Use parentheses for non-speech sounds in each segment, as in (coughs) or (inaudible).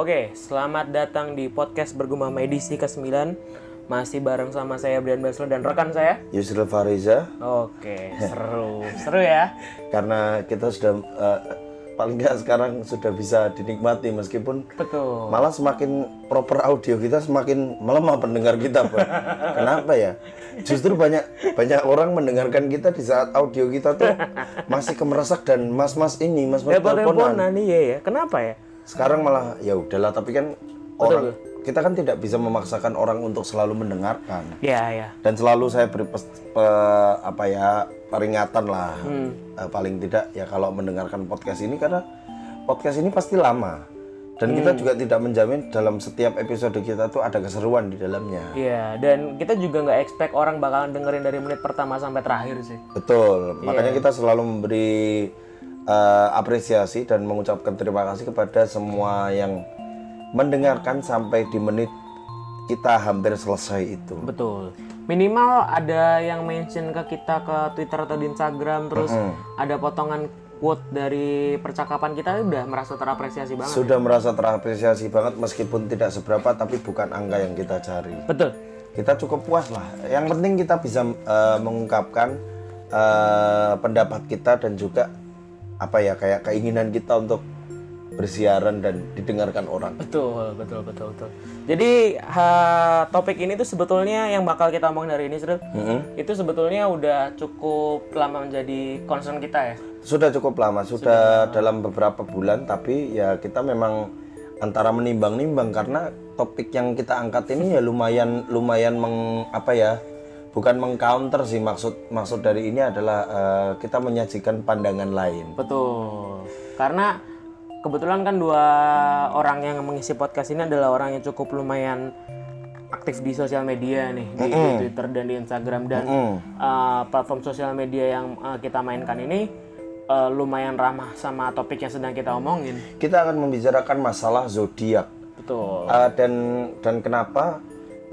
Oke, selamat datang di podcast Bergumam edisi ke-9 Masih bareng sama saya Brian Baslo dan rekan saya. Yusril Fariza. Oke, seru, seru ya. (laughs) Karena kita sudah eh, paling nggak sekarang sudah bisa dinikmati meskipun Betul. malah semakin proper audio kita semakin melemah pendengar kita (laughs) kenapa ya? Justru banyak banyak orang mendengarkan kita di saat audio kita tuh (laughs) masih kemeresak dan mas-mas ini mas-mas teleponan. Telepon-teleponan iya ya, kenapa ya? Sekarang malah ya udahlah tapi kan orang kita kan tidak bisa memaksakan orang untuk selalu mendengarkan. Ya, ya dan selalu saya beri pes- pe- apa ya peringatan lah. Eh, paling tidak ya kalau mendengarkan podcast ini karena podcast ini pasti lama. Dan kita juga tidak menjamin dalam setiap episode kita tuh ada keseruan di dalamnya. Iya, dan kita juga nggak expect orang bakalan dengerin dari menit pertama sampai terakhir sih. Betul. Makanya kita selalu memberi eh, apresiasi dan mengucapkan terima kasih kepada semua yang mendengarkan sampai di menit kita hampir selesai itu Betul. Minimal ada yang mention ke kita ke Twitter atau di Instagram, terus ada potongan quote dari percakapan kita udah merasa terapresiasi banget. sudah merasa terapresiasi banget meskipun tidak seberapa tapi bukan angka yang kita cari Betul. kita cukup puas lah. Yang penting kita bisa eh, mengungkapkan eh, pendapat kita dan juga apa ya kayak keinginan kita untuk bersiaran dan didengarkan orang. Betul, betul, betul, betul. Jadi ha, topik ini tuh sebetulnya yang bakal kita omongin hari ini, Sril, itu sebetulnya udah cukup lama menjadi concern kita ya. Sudah cukup lama, sudah, dalam beberapa bulan tapi ya kita memang antara menimbang-nimbang karena topik yang kita angkat ini ya lumayan lumayan meng apa ya bukan mengcounter sih maksud maksud dari ini adalah eh, kita menyajikan pandangan lain. Betul. Karena kebetulan kan dua orang yang mengisi podcast ini adalah orang yang cukup lumayan aktif di sosial media nih di, di Twitter dan di Instagram dan uh, platform sosial media yang uh, kita mainkan ini uh, lumayan ramah sama topik yang sedang kita omongin. Kita akan membicarakan masalah zodiak Betul. Uh, dan dan kenapa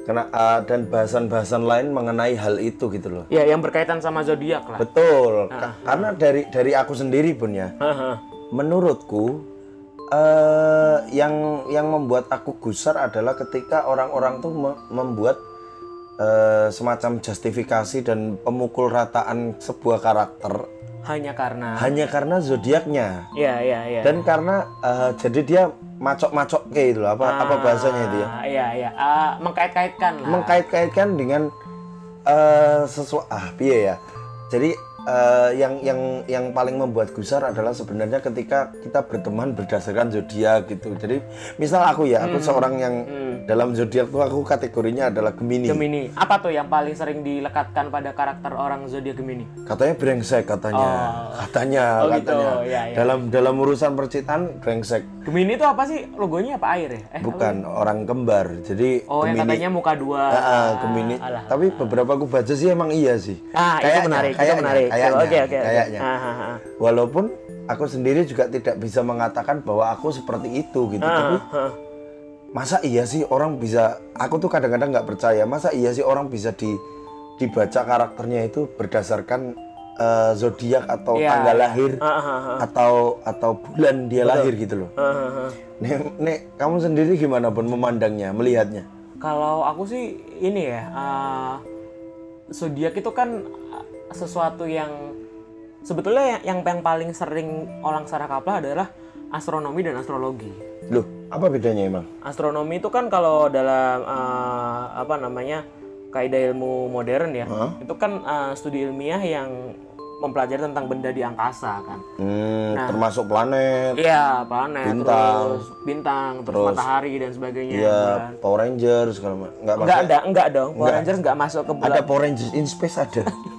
kena uh, dan bahasan-bahasan lain mengenai hal itu gitu loh. Ya yang berkaitan sama zodiak lah. Betul. Ka- Karena dari dari aku sendiri pun ya, Haha. menurutku eh yang yang membuat aku gusar adalah ketika orang-orang tuh me- membuat eh, semacam justifikasi dan pemukul rataan sebuah karakter Hanya karena hanya karena zodiaknya ya ya ya. dan karena eh, jadi dia macok-macok kayak itu loh apa apa bahasanya itu ya Ah, Iya iya. Ah, mengkait-kaitkan lah. mengkait-kaitkan dengan eh sesuatu ah piye ya jadi eh, yang yang yang paling membuat gusar adalah sebenarnya ketika kita berteman berdasarkan zodiak gitu jadi misal aku ya Hmm. aku seorang yang dalam zodiak tuh aku kategorinya adalah Gemini Gemini. Apa tuh yang paling sering dilekatkan pada karakter orang zodiak Gemini? katanya brengsek katanya katanya Oh, gitu. katanya Ya, ya. dalam dalam urusan percintaan brengsek Gemini itu apa sih? Logonya apa air ya? Eh, bukan orang kembar jadi oh yang katanya muka dua. Ah, ah, Gemini. alah. Tapi beberapa aku baca sih emang iya sih. Ah, itu Kayaknya, menarik, kayaknya, menarik. Kayaknya, Oke, oke, oke. kayaknya. Ah, ah, ah. Walaupun aku sendiri juga tidak bisa mengatakan bahwa aku seperti itu gitu. Tapi masa iya sih orang bisa? Aku tuh kadang-kadang nggak percaya. Masa iya sih orang bisa di dibaca karakternya itu berdasarkan eh, zodiak atau Iya, tanggal iya. lahir ah, ah, ah, atau atau bulan dia lahir gitu loh. ah. Nek, Nek, kamu sendiri gimana pun memandangnya, melihatnya? Kalau aku sih ini ya, uh, zodiak itu kan uh, sesuatu yang sebetulnya yang, yang paling sering orang salah kaprah adalah astronomi dan astrologi. Loh, apa bedanya emang? Astronomi itu kan kalau dalam uh, apa namanya kaidah ilmu modern ya, itu kan uh, studi ilmiah yang mempelajari tentang benda di angkasa kan. Hmm, termasuk planet, Iya, planet, Bintang. terus bintang, terus, matahari dan sebagainya. ya bulan. Power Rangers segala macam. Enggak Enggak ada, enggak dong. Power Rangers enggak masuk ke bulan. ada Power Rangers in Space ada. (laughs)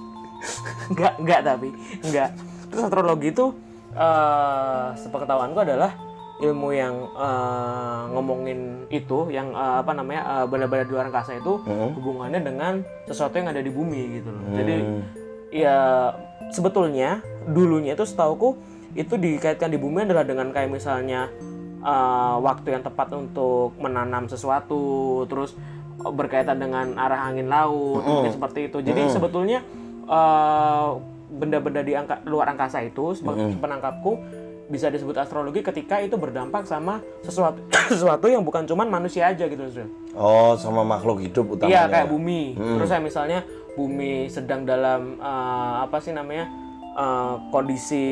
Enggak, enggak tapi enggak. Terus astrologi itu eh sepengetahuanku adalah ilmu yang eh, ngomongin itu yang eh, apa namanya eh, benda-benda di luar angkasa itu hubungannya dengan sesuatu yang ada di bumi gitu loh. Jadi ya sebetulnya dulunya itu setauku itu dikaitkan di bumi adalah dengan kayak misalnya eh, waktu yang tepat untuk menanam sesuatu, terus berkaitan dengan arah angin laut, mungkin seperti itu. Jadi sebetulnya eh, benda-benda di angka, luar angkasa itu, sebagai penangkapku, bisa disebut astrologi ketika itu berdampak sama sesuatu (coughs) sesuatu yang bukan cuman manusia aja gitu Zul. Oh, sama makhluk hidup utamanya. Iya kayak bumi. Terus saya misalnya bumi sedang dalam eh, apa sih namanya eh, kondisi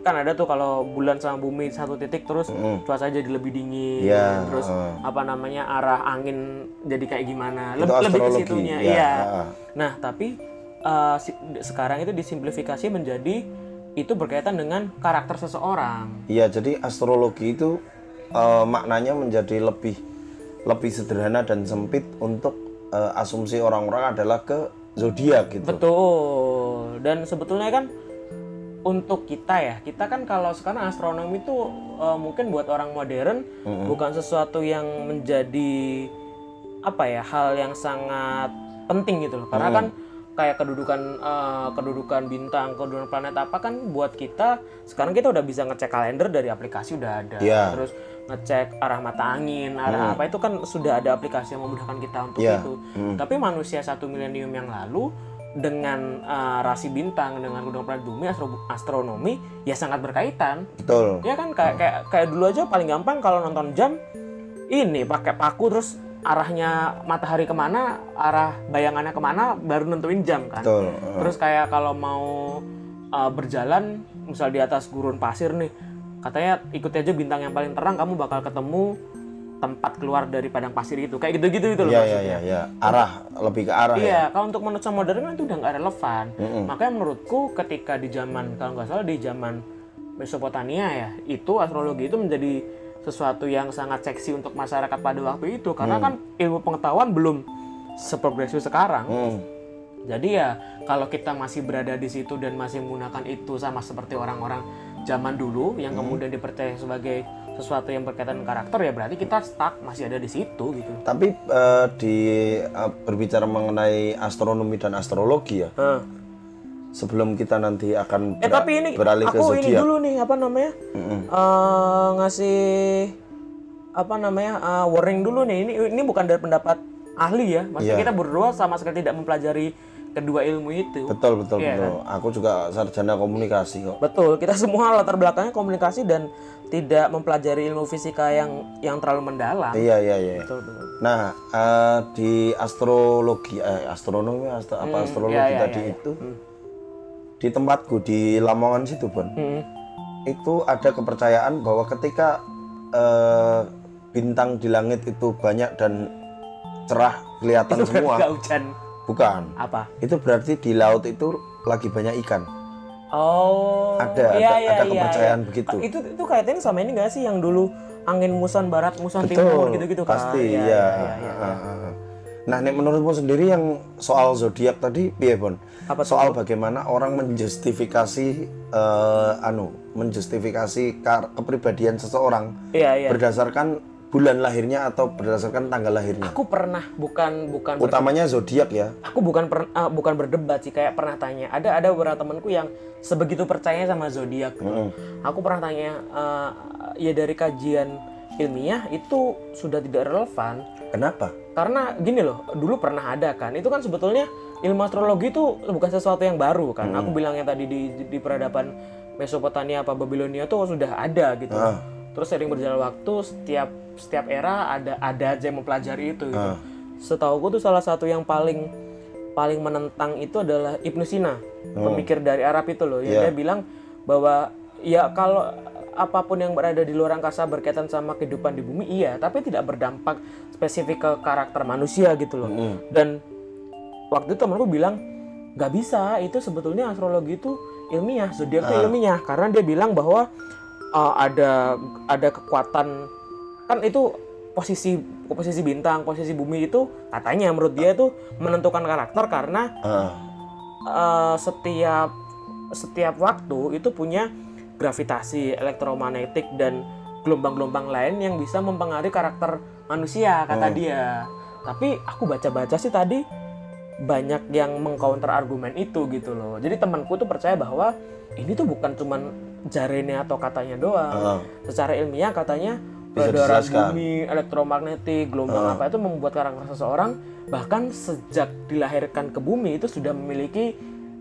kan ada tuh kalau bulan sama bumi satu titik terus cuaca jadi lebih dingin. Iya, Terus apa namanya arah angin jadi kayak gimana? Leb- lebih ke situnya. ya, Iya. ah. Nah tapi si- sekarang itu disimplifikasi menjadi itu berkaitan dengan karakter seseorang. Iya, jadi astrologi itu eh, maknanya menjadi lebih lebih sederhana dan sempit untuk eh, asumsi orang-orang adalah ke zodiak gitu. Betul. Dan sebetulnya kan untuk kita ya, kita kan kalau sekarang astronomi itu eh, mungkin buat orang modern bukan sesuatu yang menjadi apa ya hal yang sangat penting gitu loh. Karena kan kayak kedudukan eh, kedudukan bintang, kedudukan planet apa kan buat kita sekarang kita udah bisa ngecek kalender dari aplikasi udah ada. Iya. Terus ngecek arah mata angin, arah apa itu kan sudah ada aplikasi yang memudahkan kita untuk Iya. itu. Tapi manusia satu milenium yang lalu dengan uh, rasi bintang dengan kedudukan planet bumi astro- astronomi ya sangat berkaitan Betul. ya kan kayak kayak kayak dulu aja paling gampang kalau nonton jam ini pakai paku terus arahnya matahari ke mana arah bayangannya ke mana baru nentuin jam kan Betul. terus kayak kalau mau uh, berjalan misal di atas gurun pasir nih katanya ikuti aja bintang yang paling terang kamu bakal ketemu tempat keluar dari padang pasir itu kayak gitu-gitu itu loh Iya, iya, maksudnya. iya, iya. Arah lebih ke arah ya. Iya, kalau untuk manusia modern kan itu udah nggak relevan. Makanya menurutku ketika di zaman kalau nggak salah di zaman Mesopotamia ya, itu astrologi itu menjadi sesuatu yang sangat seksi untuk masyarakat pada waktu itu karena kan ilmu pengetahuan belum seprogresif sekarang. Hmm. Jadi ya kalau kita masih berada di situ dan masih menggunakan itu sama seperti orang-orang zaman dulu yang kemudian dipercaya sebagai sesuatu yang berkaitan dengan karakter ya berarti kita stuck masih ada di situ gitu. Tapi eh, di eh, berbicara mengenai astronomi dan astrologi ya, Hah. Sebelum kita nanti akan Eh ber- tapi ini beralih ke aku ini zodiak. dulu nih apa namanya Eh, ngasih apa namanya eh, warning dulu nih ini ini bukan dari pendapat ahli ya maksudnya Iya. kita berdua sama sekali tidak mempelajari kedua ilmu itu Betul, betul, Iya, betul. Aku juga sarjana komunikasi kok. betul kita semua latar belakangnya komunikasi dan tidak mempelajari ilmu fisika yang yang terlalu mendalam Iya, iya, iya. betul betul Nah, eh, di astrologi, eh, astronomi, astro- apa astrologi iya, iya, tadi iya, iya. itu, di tempatku di Lamongan situ, Bon, Hmm. itu ada kepercayaan bahwa ketika eh, bintang di langit itu banyak dan cerah kelihatan semua, nggak hujan bukan. apa Itu berarti di laut itu lagi banyak ikan. oh Ada- iya, ada- iya, ada iya, kepercayaan iya. begitu. itu itu kaitannya sama ini nggak sih yang dulu angin muson barat muson timur gitu-gitu kan pasti Iya, ya. iya, iya. Ah, ah, ah. Nah, nek menurutmu sendiri yang soal zodiak tadi, piye Bon? Apa soal bagaimana orang menjustifikasi eh, anu, menjustifikasi kepribadian seseorang iya iya berdasarkan bulan lahirnya atau berdasarkan tanggal lahirnya. aku pernah bukan bukan Utamanya zodiak ya. aku bukan per- eh, bukan berdebat sih kayak pernah tanya ada ada beberapa temanku yang sebegitu percaya sama zodiak gitu. aku pernah tanya eh, ya dari kajian ilmiah itu sudah tidak relevan Kenapa? karena gini loh dulu pernah ada kan itu kan sebetulnya ilmu astrologi itu bukan sesuatu yang baru kan. Aku bilangnya tadi di, di, peradaban Mesopotamia apa Babilonia tuh sudah ada gitu. Ah. terus sering berjalan waktu setiap setiap era ada ada aja yang mempelajari itu gitu. Setahuku tuh salah satu yang paling paling menentang itu adalah Ibnu Sina pemikir dari Arab itu loh. Yang Iya. dia bilang bahwa ya kalau apa pun yang berada di luar angkasa berkaitan sama kehidupan di bumi iya tapi tidak berdampak spesifik ke karakter manusia gitu loh. Dan waktu itu temanku bilang nggak bisa itu sebetulnya astrologi itu ilmiah zodiak itu ilmiah. Karena dia bilang bahwa uh, ada ada kekuatan kan itu posisi posisi bintang posisi bumi itu katanya menurut dia itu menentukan karakter karena Ah, uh, setiap setiap waktu itu punya gravitasi elektromagnetik dan gelombang-gelombang lain yang bisa mempengaruhi karakter manusia kata dia. Tapi aku baca-baca sih tadi banyak yang mengcounter argumen itu gitu loh. Jadi temanku tuh percaya bahwa ini tuh bukan cuman jarene atau katanya doang. ah. Secara ilmiah katanya peredaran bumi, elektromagnetik, gelombang apa itu membuat karakter seseorang bahkan sejak dilahirkan ke bumi itu sudah memiliki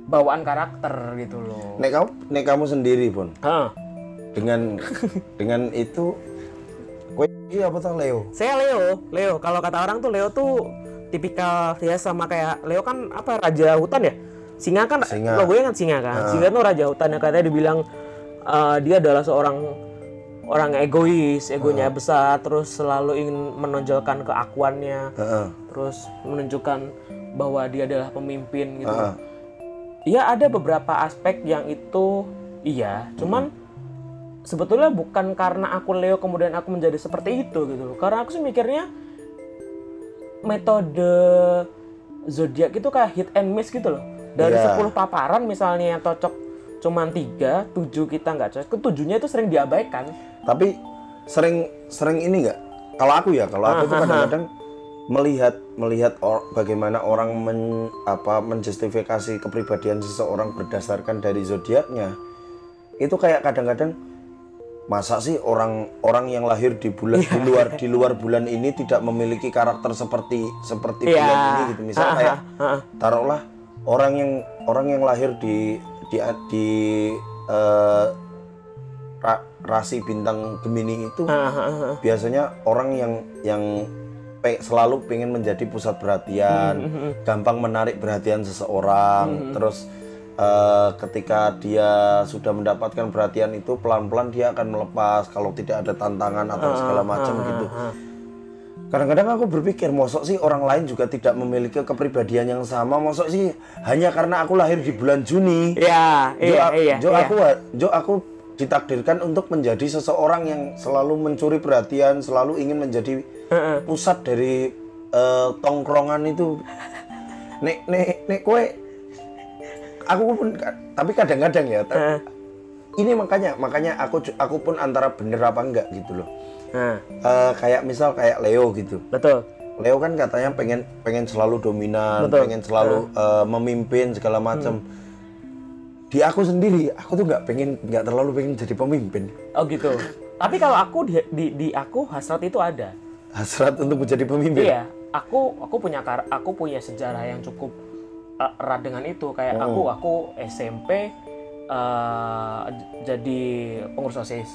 bawaan karakter gitu loh. Nek kamu, nek kamu sendiri pun, Hah, dengan dengan itu kowe iki apa tuh Leo Saya Leo, Leo. Kalau kata orang tuh Leo tuh tipikal ya sama kayak Leo kan apa raja hutan ya? Singa kan Singa. logonya kan singa kan. Singa tuh raja hutan yang katanya dibilang eh, dia adalah seorang orang egois, egonya besar, terus selalu ingin menonjolkan keakuannya, Heeh. terus menunjukkan bahwa dia adalah pemimpin gitu. Heeh. Iya ada beberapa aspek yang itu iya, cuman sebetulnya bukan karena aku Leo kemudian aku menjadi seperti itu gitu loh. Karena aku sih mikirnya metode zodiak itu kayak hit and miss gitu loh. Dari Iya. 10 paparan misalnya yang cocok cuman 3, 7 kita nggak cocok, ketujuhnya itu sering diabaikan. tapi sering sering ini nggak kalau aku ya kalau aku tuh kadang-kadang melihat melihat or- bagaimana orang men, apa menjustifikasi kepribadian seseorang berdasarkan dari zodiaknya itu kayak kadang-kadang masa sih orang orang yang lahir di bulan di luar di luar bulan ini tidak memiliki karakter seperti seperti Iya. bulan ini gitu misal kayak Heeh. taruhlah orang yang orang yang lahir di di di eh, ra- rasi bintang Gemini itu heeh. biasanya orang yang yang pe- selalu pengen menjadi pusat perhatian, gampang menarik perhatian seseorang, terus eh, ketika dia sudah mendapatkan perhatian itu pelan-pelan dia akan melepas kalau tidak ada tantangan atau segala macam gitu. Kadang-kadang aku berpikir, mosok sih orang lain juga tidak memiliki kepribadian yang sama, mosok sih hanya karena aku lahir di bulan Juni, Iya, Jo, iya, iya. Jo, iya. aku Jo aku ditakdirkan untuk menjadi seseorang yang selalu mencuri perhatian, selalu ingin menjadi Pusat dari eh, tongkrongan itu. Nek nek nek kue aku pun tapi kadang-kadang ya. Heeh. Ini makanya makanya aku aku pun antara bener apa enggak gitu loh. Eh, kayak misal kayak Leo gitu. betul. Leo kan katanya pengen pengen selalu dominan, Betul. pengen selalu eh, memimpin segala macam. Di aku sendiri, aku tuh nggak pengen nggak terlalu pengen jadi pemimpin. Oh gitu. Tapi kalau aku di, di, di aku hasrat itu ada. Hasrat untuk menjadi pemimpin. Iya, aku aku punya kar aku punya sejarah yang cukup uh, erat dengan itu. Kayak aku aku SMP uh, j- jadi pengurus osis.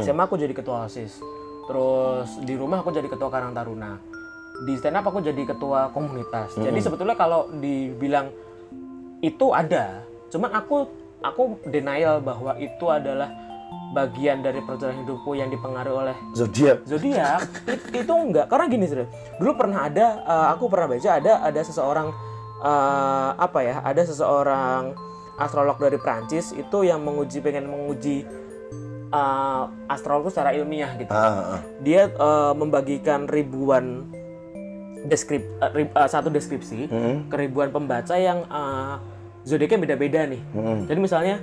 SMA aku jadi ketua osis. Terus di rumah aku jadi ketua Karang Taruna. Di stand up aku jadi ketua komunitas. Jadi sebetulnya kalau dibilang itu ada, cuman aku aku denial bahwa itu adalah bagian dari perjalanan hidupku yang dipengaruhi oleh Zodiak. zodiak it- itu enggak karena gini sih dulu pernah ada eh, aku pernah baca ada ada seseorang eh, apa ya ada seseorang astrolog dari Prancis itu yang menguji pengen menguji eh, astrolog secara ilmiah gitu Ah, ah. dia eh, membagikan ribuan deskrip eh, ri- eh, satu deskripsi ke ribuan pembaca yang eh, zodiaknya beda-beda nih. Jadi misalnya,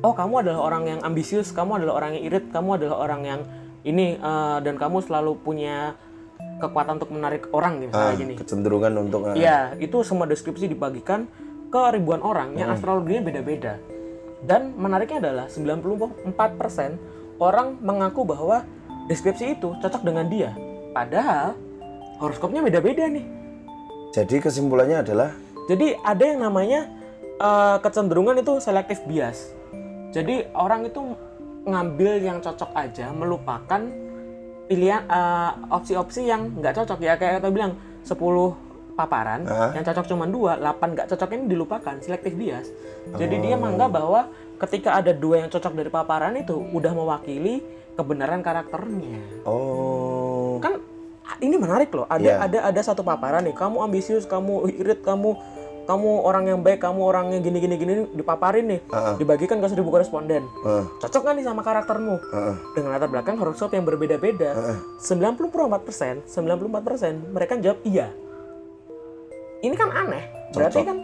oh kamu adalah orang yang ambisius, kamu adalah orang yang irit, kamu adalah orang yang ini eh, dan kamu selalu punya kekuatan untuk menarik orang nih, misalnya Ah, gini. kecenderungan untuk ah. Iya, itu semua deskripsi dibagikan ke ribuan orang yang astrologinya beda-beda. Dan menariknya adalah 94% orang mengaku bahwa deskripsi itu cocok dengan dia. Padahal horoskopnya beda-beda nih. Jadi kesimpulannya adalah Jadi ada yang namanya eh, kecenderungan itu selective bias. Jadi orang itu ngambil yang cocok aja, melupakan pilihan eh, opsi-opsi yang nggak cocok ya kayak kita bilang 10 paparan Hah? yang cocok cuma dua, 8 nggak cocok ini dilupakan, selective bias. Jadi dia menganggap bahwa ketika ada dua yang cocok dari paparan itu udah mewakili kebenaran karakternya oh kan ini menarik loh ada Iya. ada ada satu paparan nih kamu ambisius kamu irit kamu kamu orang yang baik kamu orang yang gini gini gini dipaparin nih. Dibagikan ke seribu koresponden. Ah, cocok kan nih sama karaktermu? Ah, ah. dengan latar belakang horoskop yang berbeda-beda. 94 persen 94 persen mereka jawab iya. Ini kan aneh. Berarti Cocok. kan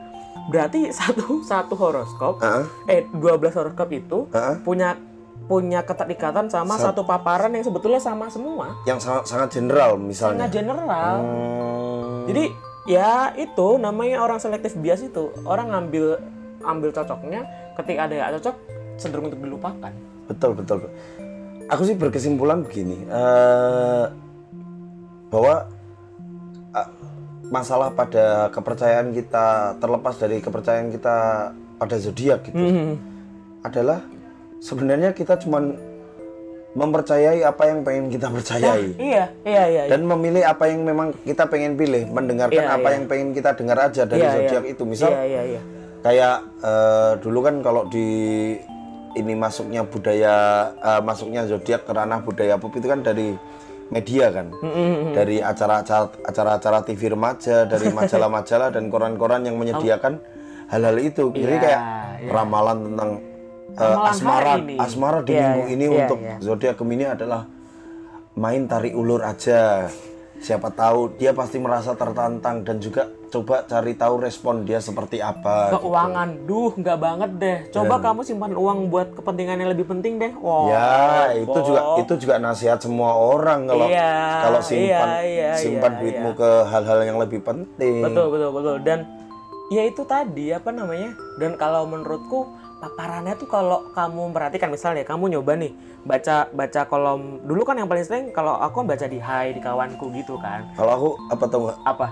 berarti satu satu horoskop Ah, eh 12 horoskop itu ah. punya punya keterikatan sama satu paparan yang sebetulnya sama semua. Yang sangat sangat general misalnya. sangat general. Hmm, Jadi ya itu namanya orang selektif bias itu orang ngambil ambil cocoknya ketika ada yang cocok cenderung untuk dilupakan. betul betul. Aku sih berkesimpulan begini eh, bahwa ah, masalah pada kepercayaan kita terlepas dari kepercayaan kita pada zodiak gitu Hmm. adalah sebenarnya kita cuman mempercayai apa yang pengen kita percayai Iya, iya, iya. iya. dan memilih apa yang memang kita pengen pilih, mendengarkan Iya, apa iya. yang pengen kita dengar aja dari Iya, zodiak iya. itu. Misal Iya, iya, iya. kayak eh, dulu kan kalau di ini masuknya budaya eh, masuknya zodiak ke ranah budaya pop itu kan dari media kan dari acara-acara acara-acara TV remaja dari (laughs) majalah-majalah dan koran-koran yang menyediakan hal-hal itu jadi Iya, kayak ramalan tentang Ramalan asmara ini. asmara di Iya, minggu iya, ini iya, untuk iya. zodiak Gemini adalah main tarik ulur aja siapa tahu dia pasti merasa tertantang dan juga coba cari tahu respon dia seperti apa Keuangan, duh nggak banget deh. Coba kamu simpan uang buat kepentingan yang lebih penting deh. Wow. Ya, itu juga itu juga nasihat semua orang kalau Iya, kalau simpan iya, iya, simpan iya, duitmu ke hal-hal yang lebih penting. Betul, betul, betul. Dan ya itu tadi apa namanya? Dan kalau menurutku paparannya tuh kalau kamu perhatikan misalnya kamu nyoba nih baca baca kolom dulu kan yang paling sering kalau aku kan baca di Hai di kawanku gitu kan. Kalau aku apa tau nggak? Apa?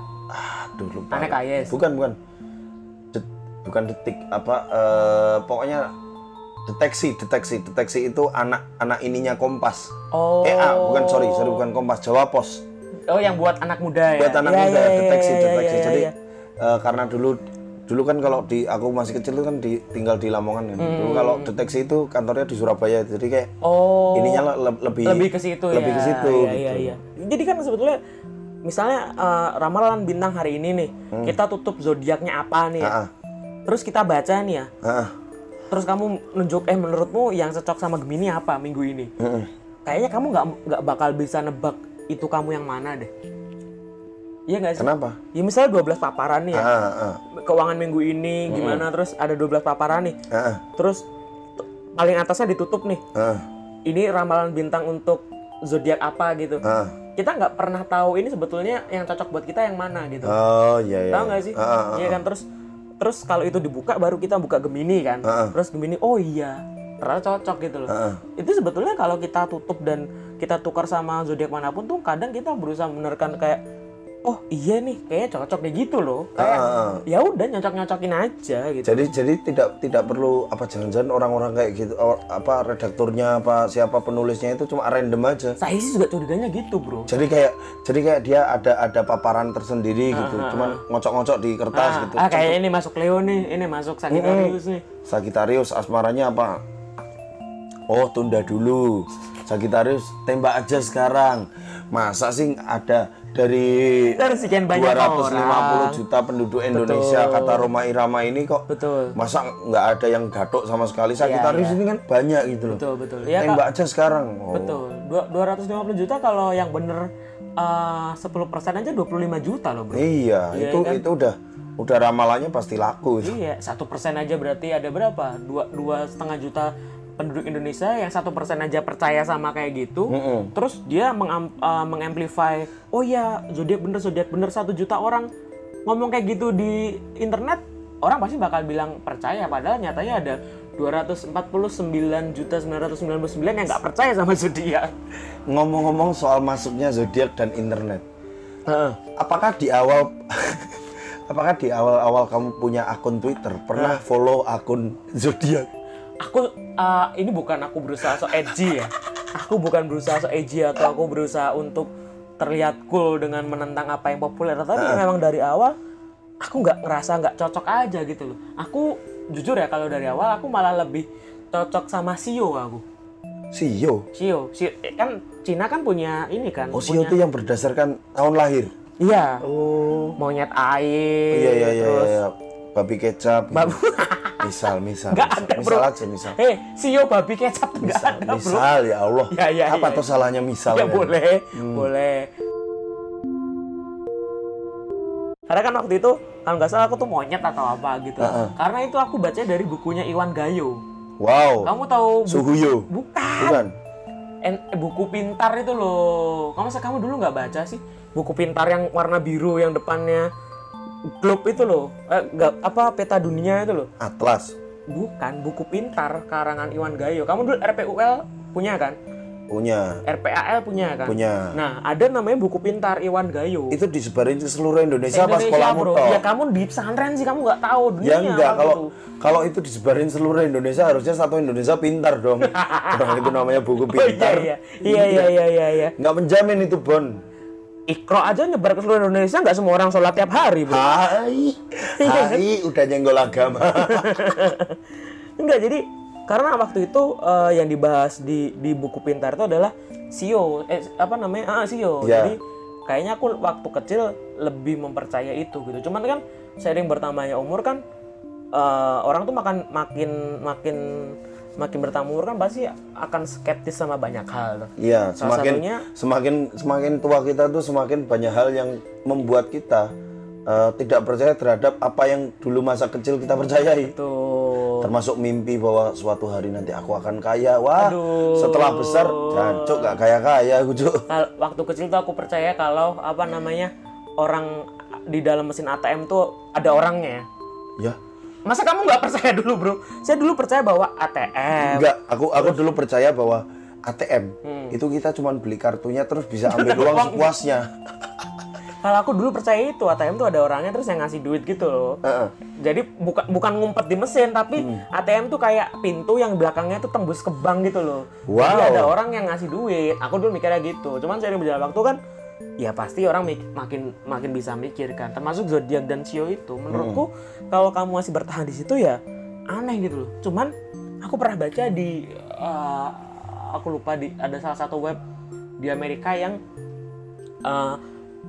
Aduh lupa. Anek Ayes. Bukan bukan. Det- bukan detik apa eh, pokoknya deteksi deteksi deteksi itu anak anak ininya kompas. Oh. Eh ah, bukan sorry sorry bukan kompas Jawa Pos. Oh, yang buat anak muda ya. buat anak Iya, muda iya, deteksi iya, deteksi iya, jadi iya. eh, karena dulu dulu kan kalau di aku masih kecil itu kan di, tinggal di Lamongan kan dulu Hmm. kalau deteksi itu kantornya di Surabaya jadi kayak Oh. ininya le- le- lebih lebih ke situ ya. lebih ke situ Iya, gitu. iya, iya. Jadi kan sebetulnya misalnya eh, ramalan bintang hari ini nih, kita tutup zodiaknya apa nih? ya? Hmm. Terus kita baca nih ya. ah, ah. Terus kamu nunjuk eh menurutmu yang cocok sama Gemini apa minggu ini? Kayaknya kamu nggak nggak bakal bisa nebak itu kamu yang mana deh. Iya nggak sih? kenapa Ya misalnya 12 paparan nih ya. ah, ah, Keuangan minggu ini gimana terus ada 12 paparan nih. ah, ah, Terus paling atasnya ditutup nih. ah, Ini ramalan bintang untuk zodiak apa gitu. ah. Kita nggak pernah tahu ini sebetulnya yang cocok buat kita yang mana gitu. oh iya iya Tahu nggak sih? Ah, ah, ah. Iya kan terus terus kalau itu dibuka baru kita buka Gemini kan. Heeh. Terus Gemini oh iya ternyata cocok gitu loh. Heeh. Itu sebetulnya kalau kita tutup dan kita tukar sama zodiak mana pun tuh kadang kita berusaha menerkan kayak oh iya nih kayaknya cocok deh gitu loh. Kayak Ah, ya udah nyocok-nyocokin aja gitu. jadi jadi tidak tidak perlu apa jangan-jangan orang-orang kayak gitu or- apa redakturnya apa siapa penulisnya itu cuma random aja Saya sih juga curiganya gitu, Bro. jadi kayak jadi kayak dia ada ada paparan tersendiri gitu cuman ngocok-ngocok di kertas gitu ah, kayak ini masuk Leo nih, ini masuk Sagittarius nih. Sagittarius asmaranya apa oh tunda dulu Sagittarius tembak aja sekarang masa sih ada dari sekian banyak 250 orang. juta penduduk Indonesia kata Roma Irama ini kok Betul. masa nggak ada yang gatok sama sekali Sagittarius iya. ini kan banyak gitu loh Betul, betul. Ya, tembak aja sekarang oh. Betul. Dua- 250 juta kalau yang bener uh, 10% aja 25 juta loh, Bro. iya itu itu udah udah ramalannya pasti laku itu. Iya, satu persen aja berarti ada berapa? Dua dua setengah juta penduduk Indonesia yang satu persen aja percaya sama kayak gitu. Terus dia mengam- uh, mengamplify, oh ya zodiak bener zodiak bener satu juta orang ngomong kayak gitu di internet, orang pasti bakal bilang percaya. Padahal nyatanya ada 249 juta 999 yang nggak percaya sama zodiak. ngomong-ngomong soal masuknya zodiak dan internet apakah di awal (laughs) apakah di awal-awal kamu punya akun Twitter pernah follow akun zodiak aku uh, ini bukan aku berusaha so edgy ya. Aku bukan berusaha so edgy atau aku berusaha untuk terlihat cool dengan menentang apa yang populer. Tapi memang dari awal aku nggak ngerasa nggak cocok aja gitu loh. Aku jujur ya kalau dari awal aku malah lebih cocok sama Sio aku. Sio? Sio, Sio eh, kan Cina kan punya ini kan oh Sio itu yang berdasarkan tahun lahir? Iya. Oh. Monyet air iya iya iya, terus iya. Babi kecap gitu. Misal misal Nggak misal, ada, misal bro. aja misal eh Sio babi kecap misal, ada bro misal ya Allah Ya, ya, apa ya. tuh salahnya misal Ya kan? boleh, boleh. Karena kan waktu itu kalau nggak salah aku tuh monyet atau apa gitu. Karena itu aku baca dari bukunya Iwan Gayo. wow Kamu tahu bu- Suhuyo bukan? bukan En- eh, buku pintar itu loh. Kamu masa kamu dulu nggak baca sih? Buku pintar yang warna biru yang depannya globe itu loh. Eh, nggak- apa peta dunia itu loh. Atlas Bukan, buku pintar karangan Iwan Gayo. Kamu dulu RPUL punya kan? punya RPAL punya kan punya nah ada namanya buku pintar Iwan Gayo itu disebarin ke seluruh Indonesia, pas Indonesia bro toh? ya kamu di pesantren sih kamu nggak tahu dunia Ya enggak, kalau gitu. kalau itu disebarin seluruh Indonesia harusnya satu Indonesia pintar dong. (laughs) Orang itu namanya buku Oh, iya pintar. iya iya iya iya iya iya Nggak menjamin itu Bon. Ikro aja nyebar ke seluruh Indonesia nggak semua orang sholat tiap hari bro Hai, (laughs) hai, udah nyenggol agama. (laughs) Enggak, jadi karena waktu itu eh, yang dibahas di di buku pintar itu adalah sio, eh apa namanya? Ah, sio. Ya. Jadi kayaknya aku waktu kecil lebih mempercaya itu gitu. Cuman kan seiring bertambahnya umur kan eh, orang tuh makan makin makin makin bertambah umur kan pasti akan skeptis sama banyak hal. Iya, semakin satunya- semakin semakin tua kita tuh semakin banyak hal yang membuat kita eh, tidak percaya terhadap apa yang dulu masa kecil kita percayai. Tuh. Termasuk mimpi bahwa suatu hari nanti aku akan kaya. Wah, Aduh. setelah besar, jancuk gak kaya-kaya aku, waktu kecil tuh aku percaya kalau apa namanya orang di dalam mesin ATM tuh ada orangnya. Ya, Masa kamu nggak percaya dulu bro? Saya dulu percaya bahwa ATM. Enggak, aku aku dulu percaya bahwa ATM Hmm. itu kita cuma beli kartunya terus bisa ambil (laughs) uang sepuasnya. Kalau aku dulu percaya itu ATM tuh ada orangnya terus yang ngasih duit gitu loh. Heeh. Jadi bukan bukan ngumpet di mesin tapi Hmm. ATM tuh kayak pintu yang belakangnya tuh tembus ke bank gitu loh. Wow. Jadi ada orang yang ngasih duit. Aku dulu mikirnya gitu. Cuman seiring berjalan waktu kan ya pasti orang mik- makin makin bisa mikir kan. Termasuk zodiak dan sio itu. Menurutku Hmm. kalau kamu masih bertahan di situ ya aneh gitu loh. Cuman aku pernah baca di eh, aku lupa di ada salah satu web di Amerika yang eh,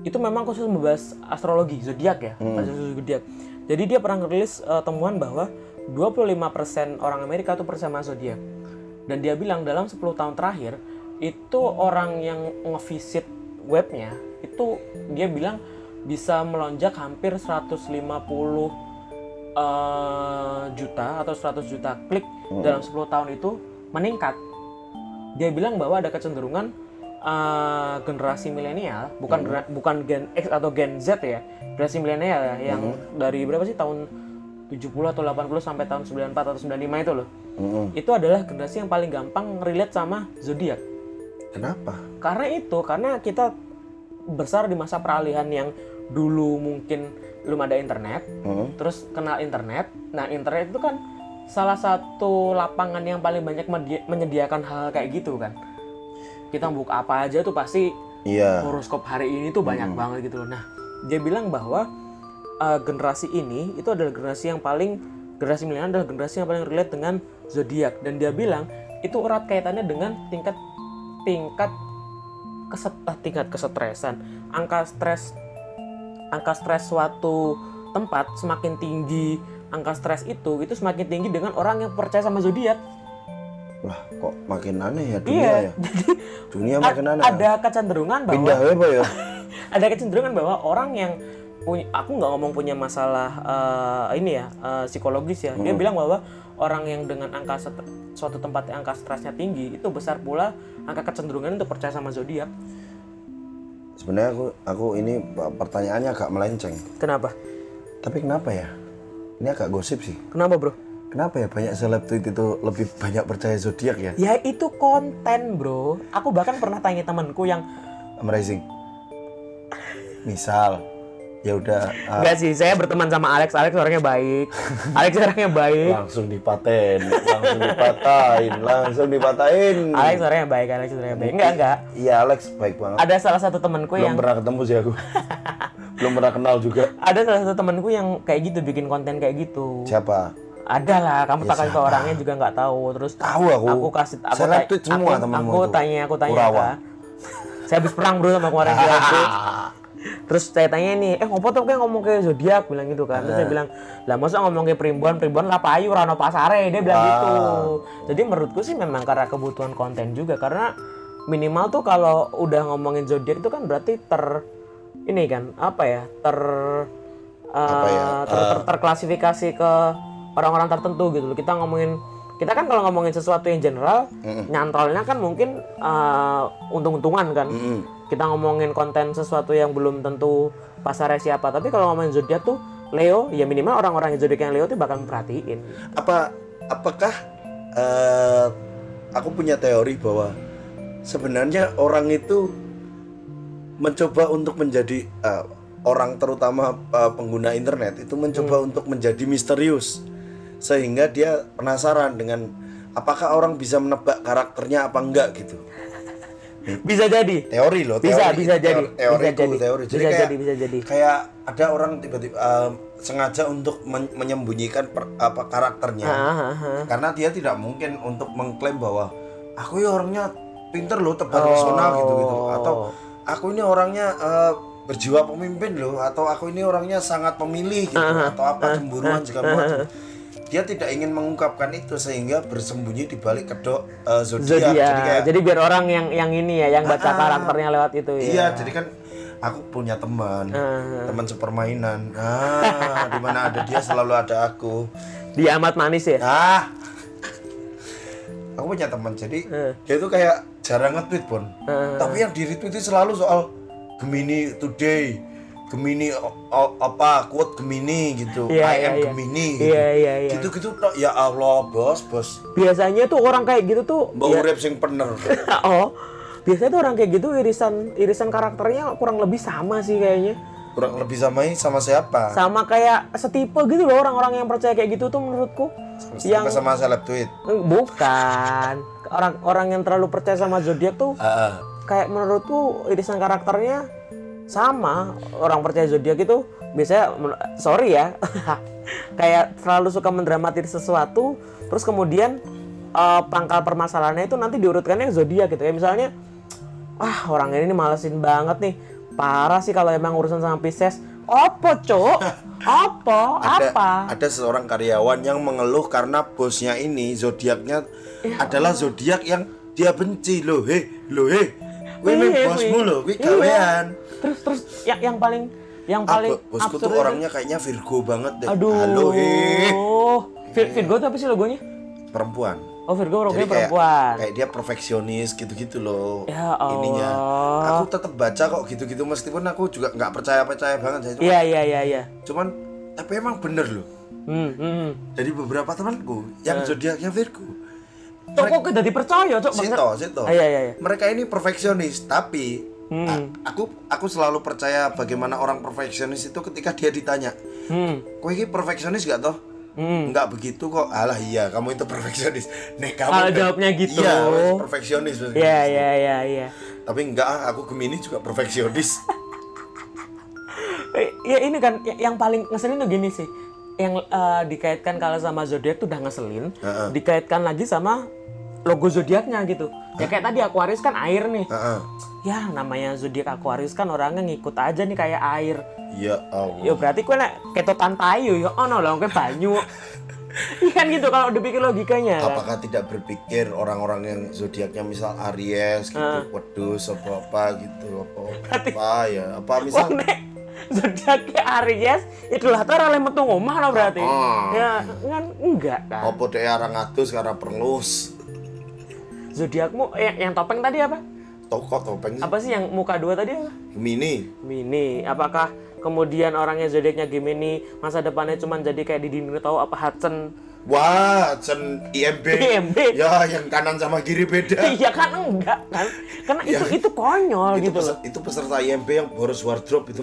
itu memang khusus membahas astrologi zodiak ya, astrologi zodiak. Jadi dia pernah ngerilis eh, temuan bahwa 25% orang Amerika tuh percaya sama zodiak. Dan dia bilang dalam 10 tahun terakhir itu orang yang ngevisit webnya itu dia bilang bisa melonjak hampir 150 eh, juta atau 100 juta klik dalam 10 tahun itu meningkat. Dia bilang bahwa ada kecenderungan eh, generasi milenial, bukan gera- bukan gen X atau gen Z ya, generasi milenial ya, yang dari berapa sih tahun 70 atau 80 sampai tahun 94 atau 95 itu loh. Mm-mm. Itu adalah generasi yang paling gampang relate sama zodiak. Kenapa? Karena itu, karena kita besar di masa peralihan yang dulu mungkin belum ada internet, Mm. terus kenal internet. Nah, internet itu kan salah satu lapangan yang paling banyak menyediakan hal kayak gitu kan. Kita buka apa aja tuh pasti Iya. horoskop hari ini tuh banyak banget gitu loh. Nah, dia bilang bahwa uh, generasi ini itu adalah generasi yang paling generasi milenial adalah generasi yang paling relate dengan zodiak dan dia bilang itu erat kaitannya dengan tingkat tingkat keset, ah, tingkat kesetresan. Angka stres angka stres suatu tempat semakin tinggi, angka stres itu itu semakin tinggi dengan orang yang percaya sama zodiak. Lah, kok makin aneh ya dunia Iya, ya? (laughs) jadi Dunia makin aneh. ada kecenderungan bahwa Pindah apa ya? (laughs) ada kecenderungan bahwa orang yang punya aku nggak ngomong punya masalah eh, ini ya eh, psikologis ya dia bilang bahwa orang yang dengan angka suatu tempat yang angka stresnya tinggi itu besar pula angka kecenderungan untuk percaya sama zodiak Sebenarnya aku aku ini pertanyaannya agak melenceng. kenapa Tapi kenapa ya? Ini agak gosip sih. kenapa bro Kenapa ya banyak seleb tweet itu lebih banyak percaya zodiak ya? ya itu konten bro aku bahkan pernah tanya temanku yang Amazing. Misal, ya udah ah, enggak sih saya berteman sama Alex Alex orangnya baik (laughs) Alex orangnya baik langsung dipaten, langsung dipatahin, langsung dipatahin. Alex orangnya baik Alex orangnya baik enggak enggak Iya Alex baik banget. ada salah satu temanku Belum yang pernah ketemu sih aku. (laughs) Belum pernah kenal juga. ada salah satu temanku yang kayak gitu bikin konten kayak gitu Siapa? ada lah kamu tak kasih ke orangnya juga nggak tahu terus Tahu aku. aku kasih aku tweet semua aku, aku tanya aku tanya saya habis perang bro sama kemarin (laughs) itu terus saya tanya nih eh ngopo tuh kayak ngomong kayak zodiak? Bilang gitu kan. Terus saya bilang lah masa ngomong kayak primbon? Primbon lah payu rano pasare. Dia bilang Ah. gitu. Jadi menurutku sih memang karena kebutuhan konten juga karena minimal tuh kalau udah ngomongin zodiak itu kan berarti ter ini kan apa ya ter Apa ya, eh, ter- ter- terklasifikasi ke orang-orang tertentu gitu loh. Kita ngomongin kita kan kalau ngomongin sesuatu yang general, nyantrolnya kan mungkin eh, untung-untungan kan. Kita ngomongin konten sesuatu yang belum tentu pasarnya siapa. Tapi kalau ngomongin zodiak tuh Leo, ya minimal orang-orang yang zodiak yang Leo tuh bakal memperhatiin. Apa apakah eh, aku punya teori bahwa sebenarnya orang itu mencoba untuk menjadi eh, orang terutama eh, pengguna internet itu mencoba Hmm. untuk menjadi misterius sehingga dia penasaran dengan apakah orang bisa menebak karakternya apa enggak gitu Bisa jadi. teori loh Bisa, teori, bisa jadi. teori, teori Bisa jadi. teori jadi Bisa kayak jadi, bisa jadi. kayak ada orang tiba-tiba eh, sengaja untuk men- menyembunyikan per- apa karakternya Ah, ah, ah. karena dia tidak mungkin untuk mengklaim bahwa aku ya orangnya pinter loh tebar Oh. pesona gitu gitu atau aku ini orangnya eh, berjiwa pemimpin loh atau aku ini orangnya sangat pemilih gitu Ah, atau apa cemburuan segala macam dia tidak ingin mengungkapkan itu sehingga bersembunyi di balik kedok eh, zodiak jadi kayak Jadi biar orang yang yang ini ya, yang baca Ah, karakternya lewat itu ya. iya jadi kan aku punya teman Ah. teman sepermainan ah di mana ada dia selalu ada aku Dia amat manis ya. Ah, aku punya teman jadi Eh. dia itu kayak jarang nge-tweet pun. Eh. Tapi yang di retweet itu selalu soal Gemini today, Gemini o- apa quote Gemini gitu, Iya, I iya, am iya. Gemini. Gitu. Iya, iya, iya. Gitu-gitu tok. ya Allah bos bos. Biasanya tuh orang kayak gitu tuh Mbak urip sing bener. (laughs) oh, biasanya tuh orang kayak gitu irisan irisan karakternya kurang lebih sama sih kayaknya. Kurang lebih samai sama siapa? Sama kayak setipe gitu loh orang-orang yang percaya kayak gitu tuh menurutku. Yang sama seleb tweet. Eh, Bukan. Orang-orang yang terlalu percaya sama zodiak tuh ah. kayak menurutku irisan karakternya sama. Orang percaya zodiak itu biasanya sorry ya. (laughs) kayak terlalu suka mendramatis sesuatu terus kemudian eh, pangkal permasalahannya itu nanti diurutkannya zodiak gitu ya. Misalnya ah orang ini malesin banget nih. Parah sih kalau emang urusan sama Pisces. Apa, Cuk? (laughs) Apa? ada, Apa? ada seorang karyawan yang mengeluh karena bosnya ini zodiaknya Ya adalah zodiak yang dia benci loh he loh he Wih, bosmu loh, wih Iya. Terus terus yang yang paling yang paling bo- bosku tuh orangnya kayaknya Virgo banget deh. Aduh. Halo he. Vir- Virgo itu apa sih logonya? Perempuan. Oh Virgo Jadi logonya kayak, perempuan. kayak dia perfeksionis gitu-gitu loh. Ya Allah. Ininya. Aku tetap baca kok gitu-gitu meskipun aku juga nggak percaya-percaya banget ya. Iya iya iya iya. cuman tapi emang bener loh. Hmm, hmm, hmm. Dari beberapa temanku yang Eh. zodiaknya Virgo. Cok kok udah dipercaya, Cok? Sito, Sito. Ah, Iya iya iya. Mereka ini perfeksionis, tapi Hmm. aku aku selalu percaya bagaimana orang perfeksionis itu ketika dia ditanya, Hmm. "Kowe ini perfeksionis gak toh?" Hmm. Enggak begitu kok. Alah iya, kamu itu perfeksionis. (laughs) Nih kamu Kalau jawabnya gitu. Iya, perfeksionis. Iya iya iya iya. Tapi enggak, aku Gemini juga perfeksionis. (laughs) Ya ini kan ya- yang paling ngeselin tuh gini sih. Yang eh, dikaitkan kalau sama zodiak tuh udah ngeselin, Heeh. dikaitkan lagi sama logo zodiaknya gitu. Ya kayak tadi Aquarius kan air nih. Heeh. Ya namanya zodiak Aquarius kan orangnya ngikut aja nih kayak air. Ya Allah. Ya berarti kue nek ketotan tayu ya ono lah kue banyu. (laughs) Iya kan gitu kalau dipikir logikanya. kan. Apakah tidak berpikir orang-orang yang zodiaknya misal Aries gitu, Ah. Wedus apa apa gitu, apa apa ya, apa misal nek zodiaknya Aries itu lah tuh orang metu ngomah lah berarti. Ah. Ya kan enggak kan. apa deh arang atus karena perlus Zodiakmu yang, yang topeng tadi apa? toko topeng sih. Apa sih yang muka dua tadi apa? Gemini Mini. Apakah kemudian orangnya zodiaknya Gemini masa depannya cuma jadi kayak di tahu apa Hudson? wah Chen IMB IMB. ya yang kanan sama kiri beda (laughs) Iya kan enggak kan? Karena itu itu konyol itu, gitu loh. peser- itu peserta IMB yang boros wardrobe itu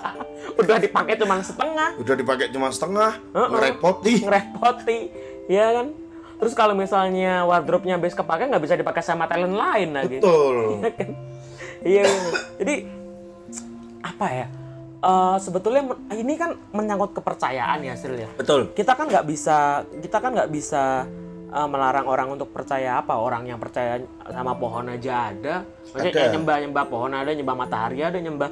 (laughs) Udah dipakai cuma setengah. udah dipakai cuma setengah Heeh. ngerepoti ngerepoti ya kan terus kalau misalnya wardrobe-nya habis kepake nggak bisa dipakai sama talent lain lagi. Betul. (laughs) Iya kan? Iya iya. jadi apa ya? Eh, sebetulnya ini kan menyangkut kepercayaan ya Sril ya? Betul. Kita kan nggak bisa kita kan nggak bisa eh, melarang orang untuk percaya apa? Orang yang percaya sama pohon aja ada. Maksudnya Ada. kayak nyembah nyembah pohon ada nyembah matahari ada nyembah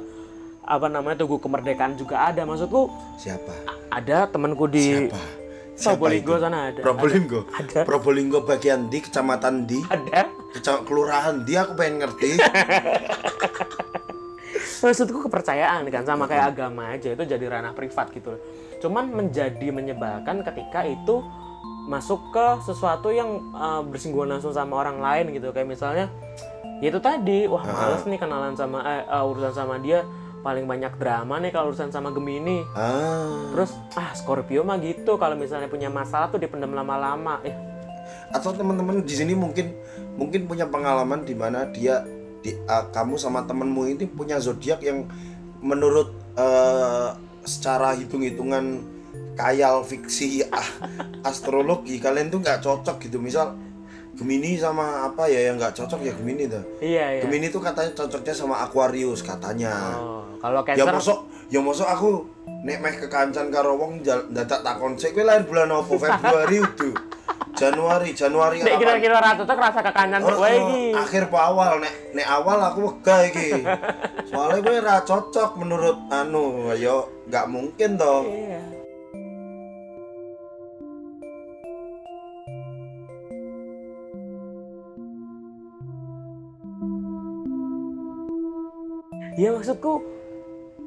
apa namanya tugu kemerdekaan juga ada. Maksudku siapa? ada temanku di siapa Probolinggo sana ada. Probolinggo. Ada. Probolinggo bagian di kecamatan di. Ada. Kecamatan kelurahan di aku pengen ngerti. (laughs) Maksudku kepercayaan kan sama kayak agama aja itu jadi ranah privat gitu loh. Cuman menjadi menyebalkan ketika itu masuk ke sesuatu yang uh, bersinggungan langsung sama orang lain gitu. Kayak misalnya ya itu tadi wah males nih kenalan sama eh, uh, urusan sama dia paling banyak drama nih kalau urusan sama Gemini. Ah. Terus ah Scorpio mah gitu kalau misalnya punya masalah tuh dipendam lama-lama. Eh. Atau teman-teman di sini mungkin mungkin punya pengalaman di mana dia di, uh, kamu sama temenmu ini punya zodiak yang menurut uh, secara hitung-hitungan kayal fiksi ah, astrologi kalian tuh nggak cocok gitu. Misal Gemini sama apa ya yang nggak cocok ya Gemini tuh Iya, iya. Gemini tuh katanya cocoknya sama Aquarius katanya. Oh, kalau ya Cancer? mosok ya mosok aku nek meh kekancan karo wong dadak takon sik kowe lahir bulan apa? Februari (laughs) itu Januari Januari Nek kira-kira ratu tuh rasa kekancan Oh, kowe oh, iki. akhir apa awal nek nek awal aku wegah iki. Soalnya gue ra cocok menurut anu yo nggak mungkin toh. Iya. Ya maksudku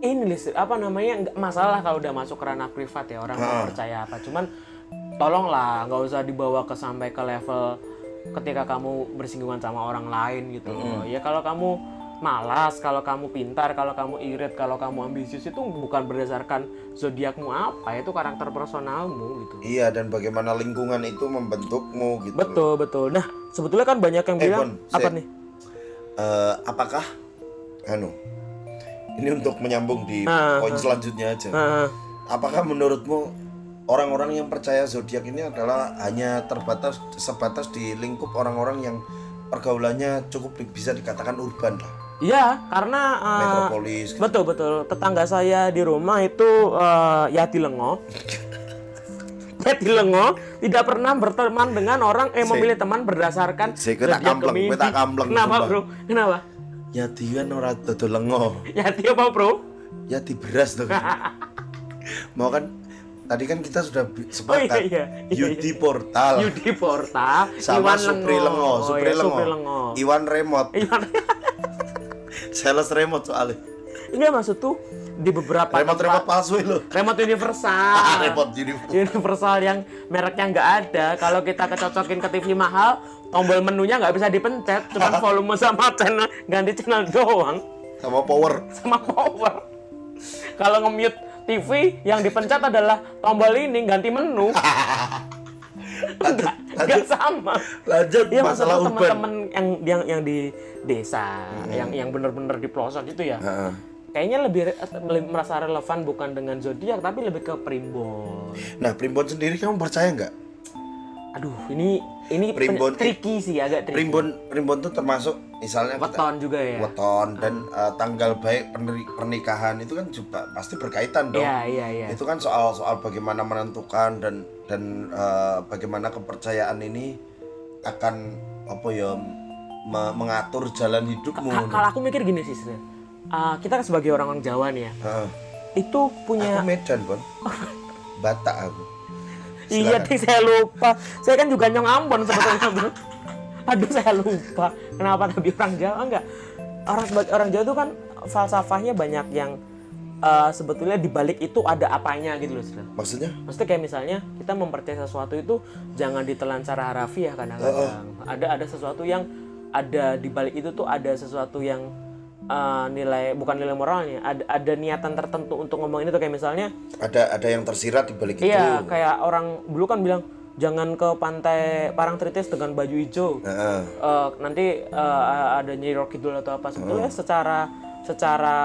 ini Lis, apa namanya nggak masalah kalau udah masuk ke ranah privat ya orang mau Ha. percaya apa. Cuman tolonglah nggak usah dibawa ke sampai ke level ketika kamu bersinggungan sama orang lain gitu loh. ya kalau kamu malas kalau kamu pintar kalau kamu irit kalau kamu ambisius itu bukan berdasarkan zodiakmu apa itu karakter personalmu gitu. Iya dan bagaimana lingkungan itu membentukmu gitu. Betul betul. Nah sebetulnya kan banyak yang Eh, bilang Bon, apa nih? Eh, apakah anu ini untuk menyambung di Ah, poin selanjutnya aja Nah, apakah menurutmu orang-orang yang percaya zodiak ini adalah hanya terbatas sebatas di lingkup orang-orang yang pergaulannya cukup bisa dikatakan urban lah Iya, karena uh, metropolis gitu. betul betul tetangga saya di rumah itu uh, Yati Lengo. (laughs) Yati Lengo tidak pernah berteman dengan orang eh memilih teman berdasarkan Saya zodiak kampleng, Kenapa. Bro? Kenapa? Ya dia ora dodol lengo Yati apa, Bro? ya di beras tuh (laughs) mau kan tadi kan kita sudah Oh iya sepakat iya. iya, Yudi Portal Yudi Porta, sama Iwan Supri Lengo, Oh, Supri iya, Lengo, Supri Lengo. Iwan Remote, (laughs) Iwan. (laughs) sales remote soalnya. Enggak maksud tuh di beberapa Remote tempat- remote palsu lo. remote universal. Ah, remote jadi universal yang mereknya nggak ada. Kalau kita kecocokin ke TV mahal, tombol menunya nggak bisa dipencet, cuma (laughs) volume sama channel ganti channel doang sama power. sama power. Kalau nge-mute TV yang dipencet adalah tombol ini ganti menu. (laughs) Nggak sama. Lanjut Iya masalah urban. teman-teman yang yang yang di desa, yang yang bener-bener di pelosok itu ya. Heeh. Kayaknya lebih, lebih merasa relevan bukan dengan zodiak tapi lebih ke primbon. Nah, primbon sendiri kamu percaya nggak? Aduh, ini ini Primbon- tricky sih, agak tricky. Primbon primbon tuh termasuk misalnya kita- Weton juga ya. weton dan eh, tanggal baik pernikahan itu kan juga pasti berkaitan dong. Iya, iya, iya. Itu kan soal soal bagaimana menentukan dan dan eh, bagaimana kepercayaan ini akan apa ya me- mengatur jalan hidupmu. Ka- Kalau aku mikir gini sih. Uh, kita kan sebagai orang-orang Jawa nih ya, Heeh. itu punya Aku Medan, Bon. (laughs) Batak aku. Iya, Ting, saya lupa. Saya kan juga nyong Ambon sebetulnya, Bro. Aduh, saya lupa. Kenapa tadi orang Jawa enggak? Orang sebagai orang Jawa itu kan falsafahnya banyak yang uh, sebetulnya di balik itu ada apanya gitu loh. Maksudnya? Maksudnya kayak misalnya kita mempercayai sesuatu itu jangan ditelan secara harafiah kadang-kadang. Ada ada sesuatu yang ada di balik itu tuh ada sesuatu yang uh, nilai bukan nilai moralnya, ada ada niatan tertentu untuk ngomong ini tuh kayak misalnya Ada ada yang tersirat di balik itu. Iya, kayak orang dulu kan bilang jangan ke pantai Parangtritis dengan baju hijau. Heeh. Eh, nanti eh, ada Nyi Kidul atau apa sebetulnya secara secara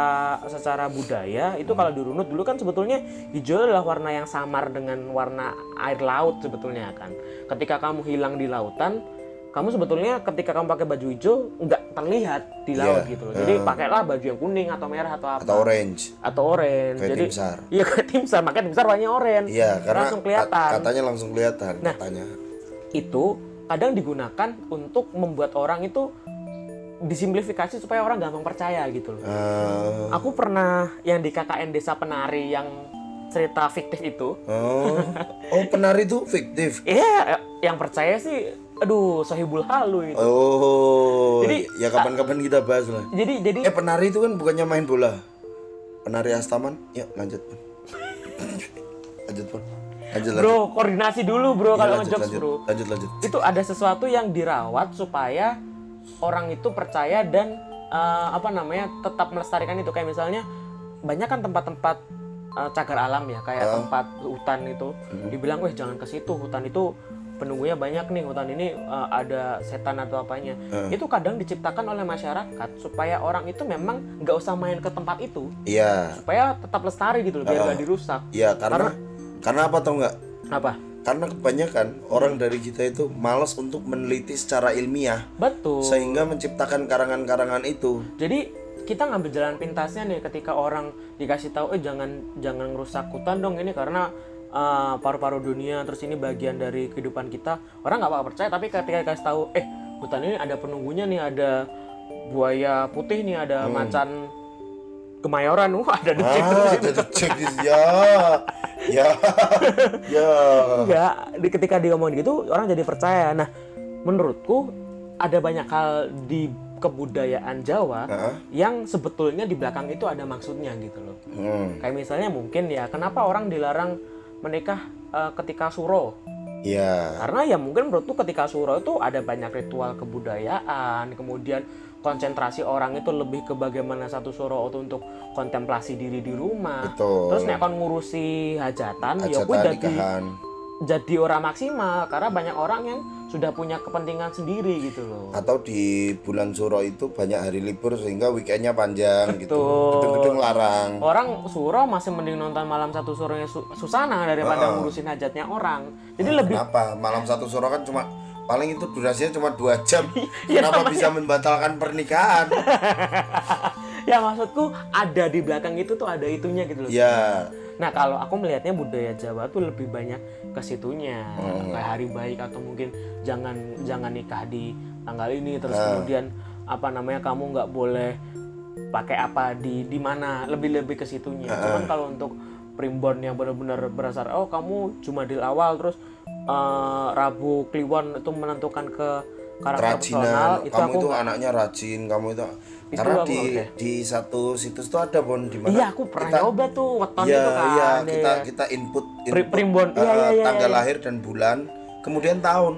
secara budaya itu kalau dirunut dulu kan sebetulnya hijau adalah warna yang samar dengan warna air laut sebetulnya kan. Ketika kamu hilang di lautan, kamu sebetulnya ketika kamu pakai baju hijau nggak terlihat di laut Iya, gitu loh. Jadi pakailah baju yang kuning atau merah atau apa Atau orange. atau orange. Kayak Jadi tim SAR. Iya (laughs) kayak tim SAR, makanya tim SAR warnanya orange. Iya, karena langsung kelihatan. ka- katanya langsung kelihatan katanya. Itu kadang digunakan untuk membuat orang itu disimplifikasi supaya orang gampang percaya gitu loh. Eh, Aku pernah yang di KKN Desa Penari yang cerita fiktif itu. oh, oh penari itu fiktif. Iya, yang percaya sih aduh sohibul halu itu. Oh, Jadi- ya kapan-kapan kita bahas lah. Jadi jadi Eh penari itu kan bukannya main bola. Penari Astaman, ya lanjut pun. lanjut pun. Lanjut lanjut. bro koordinasi dulu bro Iya, kalau lanjut, ngejokes lanjut, bro. lanjut lanjut. itu ada sesuatu yang dirawat supaya orang itu percaya dan eh, apa namanya tetap melestarikan itu kayak misalnya banyak kan tempat-tempat eh, cagar alam ya kayak tempat hutan itu dibilang weh jangan ke situ hutan itu penunggunya banyak nih hutan ini uh, ada setan atau apanya. Itu kadang diciptakan oleh masyarakat supaya orang itu memang nggak usah main ke tempat itu. Iya. supaya tetap lestari gitu loh biar nggak dirusak. Iya, karena karena apa tau nggak? apa? Karena kebanyakan orang dari kita itu malas untuk meneliti secara ilmiah betul. sehingga menciptakan karangan-karangan itu. jadi kita ngambil jalan pintasnya nih ketika orang dikasih tahu eh jangan jangan ngerusak hutan dong ini karena uh, paru-paru dunia terus ini bagian dari kehidupan kita. Orang nggak bakal percaya tapi ketika dikasih tahu eh hutan ini ada penunggunya nih ada buaya putih nih ada macan kemayoran. Wah ada di situ Ah, jadi cek ya, ya, ya. enggak di, ketika dia ngomong gitu orang jadi percaya. Nah menurutku ada banyak hal di kebudayaan Jawa Heeh. yang sebetulnya di belakang itu ada maksudnya gitu loh. Hmm, kayak misalnya mungkin ya kenapa orang dilarang menikah eh, ketika suro ya, karena ya mungkin menurutku ketika suro itu ada banyak ritual kebudayaan kemudian konsentrasi orang itu lebih ke bagaimana satu suro itu untuk kontemplasi diri di rumah betul. terus nek kon ngurusi hajatan, ya Hajatan kuwi jadi nikahan. Jadi orang maksimal karena banyak orang yang sudah punya kepentingan sendiri gitu loh. Atau di bulan Suro itu banyak hari libur sehingga weekendnya panjang gitu. Betul. Gedung-gedung larang. Orang suro masih mending nonton malam satu suronya Su- Susana daripada ngurusin hajatnya orang. Jadi lebih Kenapa? Malam satu Suro kan cuma paling itu durasinya cuma dua jam. (laughs) Iya, Kenapa bisa membatalkan pernikahan? (laughs) ya maksudku ada di belakang itu tuh ada itunya gitu loh. ya, Nah kalau aku melihatnya budaya Jawa tuh lebih banyak ke situnya Hmm. kayak hari baik atau mungkin jangan jangan nikah di tanggal ini terus Hmm. kemudian apa namanya kamu nggak boleh pakai apa di di mana lebih lebih ke situnya. Hmm. Cuman kalau untuk primbon yang benar-benar berasal oh kamu Jumadil awal terus eh, Rabu Kliwon itu menentukan ke karakter personal kerajinan. itu kamu aku itu anaknya rajin, kamu itu. Itu Karena di di satu situs tuh ada bon di mana? Iya aku pernah kita, nyoba tuh weton Iya, itu kan. iya, Iya, kita iya. kita input, input primbon. Iya, eh, iya, iya, tanggal iya. lahir dan bulan, kemudian tahun.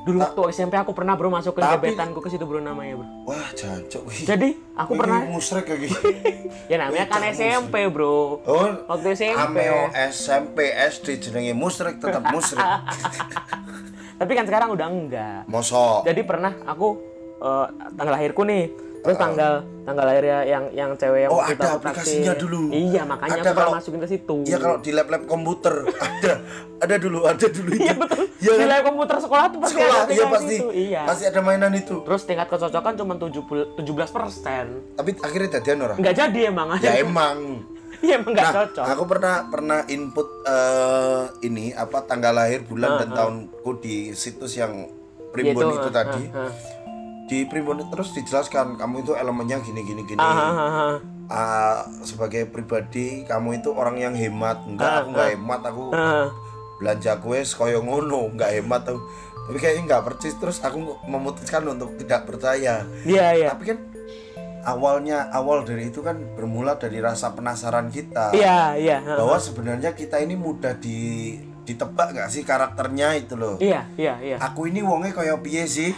Dulu waktu SMP aku pernah bro masuk ke Tapi- gebetanku ke situ bro namanya bro. Wah, jancok. wih. Jadi aku Wih, pernah musrek kayak gitu. (laughs) ya namanya kan SMP bro. Oh, Waktu SMP. Ameo SMP SD jenenge musrek tetap musrek. (laughs) Tapi kan sekarang udah enggak. Mosok. Jadi pernah aku eh, tanggal lahirku nih. Terus tanggal tanggal lahirnya yang yang cewek yang Oh, itu ada aplikasinya dulu. Iya, makanya Ada kalau- masukin ke situ. Iya kalau di lab-lab komputer (laughs) ada ada dulu ada dulu itu. Iya betul. Iya Di kan? lab komputer sekolah tuh pasti Sekolah ada iya pasti. itu. Iya. Pasti ada mainan itu. Terus tingkat kecocokan cuma 17 persen. Tapi akhirnya jadian orang. Enggak jadi emang. Ya (laughs) emang. Iya emang nggak Nah, cocok. aku pernah pernah input eh, ini apa tanggal lahir, bulan dan tahunku di situs yang primbon Gitu, itu ah, tadi. ah, ah. Di primbon terus dijelaskan kamu itu elemennya gini gini gini. Ah, ah, ah, ah. Ah, sebagai pribadi kamu itu orang yang hemat. Enggak, aku enggak hemat, aku Ah. belanja kue koyo ngono, enggak hemat aku. Tapi kayaknya enggak percis terus aku memutuskan untuk tidak percaya. Iya iya. Tapi kan awalnya awal dari itu kan bermula dari rasa penasaran kita Iya iya. ah. bahwa sebenarnya kita ini mudah di ditebak nggak sih karakternya itu loh. Iya iya iya. Aku ini wonge koyo piye sih?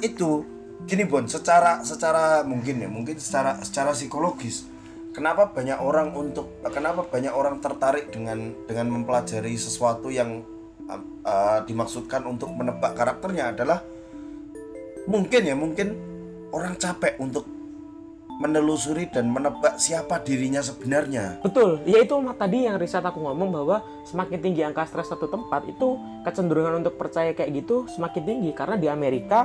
Itu gini Bon, secara secara mungkin ya, mungkin secara secara psikologis. Kenapa banyak orang untuk kenapa banyak orang tertarik dengan dengan mempelajari sesuatu yang uh, uh, dimaksudkan untuk menebak karakternya adalah mungkin ya, mungkin orang capek untuk menelusuri dan menebak siapa dirinya sebenarnya. Betul, ya itu mah tadi yang riset aku ngomong bahwa semakin tinggi angka stres satu tempat itu kecenderungan untuk percaya kayak gitu semakin tinggi karena di Amerika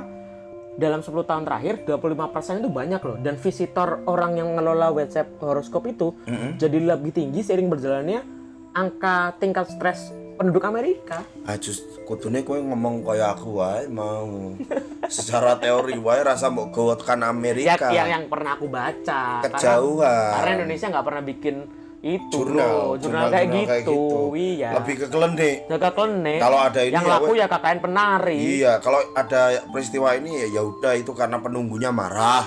dalam 10 tahun terakhir 25% itu banyak loh dan visitor orang yang ngelola website horoskop itu jadi lebih tinggi seiring berjalannya angka tingkat stres penduduk Amerika. Ah just kudune kowe ngomong kaya aku wae mau. Secara teori wae rasa mbok gowo tekan Ya, Amerika. yang yang pernah aku baca. Karena- Kejauhan. Karena, Indonesia nggak pernah bikin itu jurnal, bro, jurnal, kayak, gitu. Iya. Lebih ke klinik. Jaga. Kalau ada ini yang ya, laku we- ya KKN penari. Iya, kalau ada peristiwa ini ya ya udah itu karena penunggunya marah.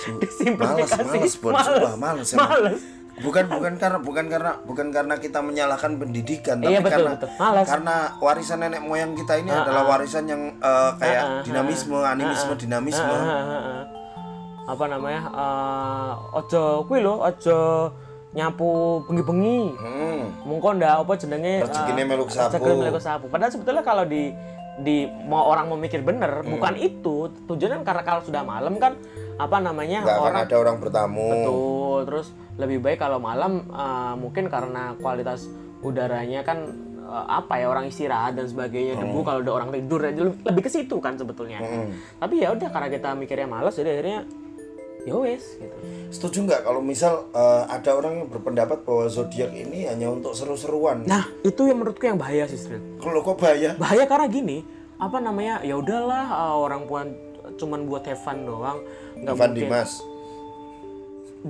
(laughs) Males, males. Males. Sumpah, males, emang. Males. Bukan bukan karena bukan karena bukan karena kita menyalahkan pendidikan, tapi Iya, betul, karena betul. Males. karena warisan nenek moyang kita ini adalah warisan yang eh, kayak dinamisme, animisme, dinamisme. Ah, ah, ah, ah. Apa namanya? eh, ojo kuwi lho, ojo nyapu bengi-bengi Hmm. mungkin ndak apa jenenge Rezekine eh, meluk sapu. rezekine sapu padahal sebetulnya kalau di di mau orang mau mikir bener Hmm. bukan itu tujuannya karena kalau sudah malam kan apa namanya Nggak akan orang ada orang bertamu. betul terus lebih baik kalau malam eh, mungkin karena kualitas udaranya kan eh, apa ya orang istirahat dan sebagainya Hmm. debu kalau ada orang tidur aja lebih- ke situ kan sebetulnya tapi ya udah karena kita mikirnya malas jadi akhirnya ya wes gitu Setuju nggak kalau misal eh, ada orang yang berpendapat bahwa zodiak ini hanya untuk seru-seruan? nah itu yang menurutku yang bahaya sih Sril. Kalau kok bahaya? bahaya karena gini apa namanya ya udahlah uh, orang puan cuman buat have fun doang nggak Evan mungkin Dimas,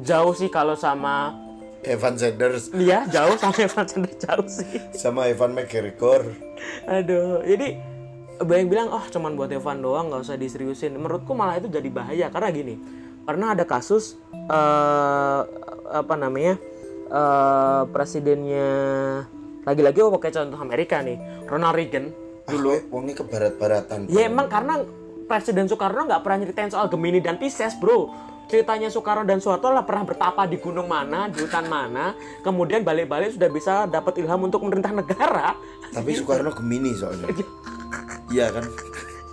jauh sih kalau sama Evan Sanders, dia jauh sama Evan Sanders jauh sih sama Evan McGregor. aduh jadi banyak bilang oh cuman buat fun doang nggak usah diseriusin menurutku malah itu jadi bahaya karena gini pernah ada kasus eh apa namanya eh presidennya lagi-lagi oh pakai contoh Amerika nih Ronald Reagan Dulu wongi ke barat-baratan. Ya emang karena Presiden Soekarno nggak pernah nyeritain soal Gemini dan Pisces, bro. Ceritanya Soekarno dan Soeharto lah pernah bertapa di gunung mana, di hutan mana, kemudian balik-balik sudah bisa dapat ilham untuk memerintah negara. Tapi Soekarno Gemini soalnya. (laughs) Iya kan?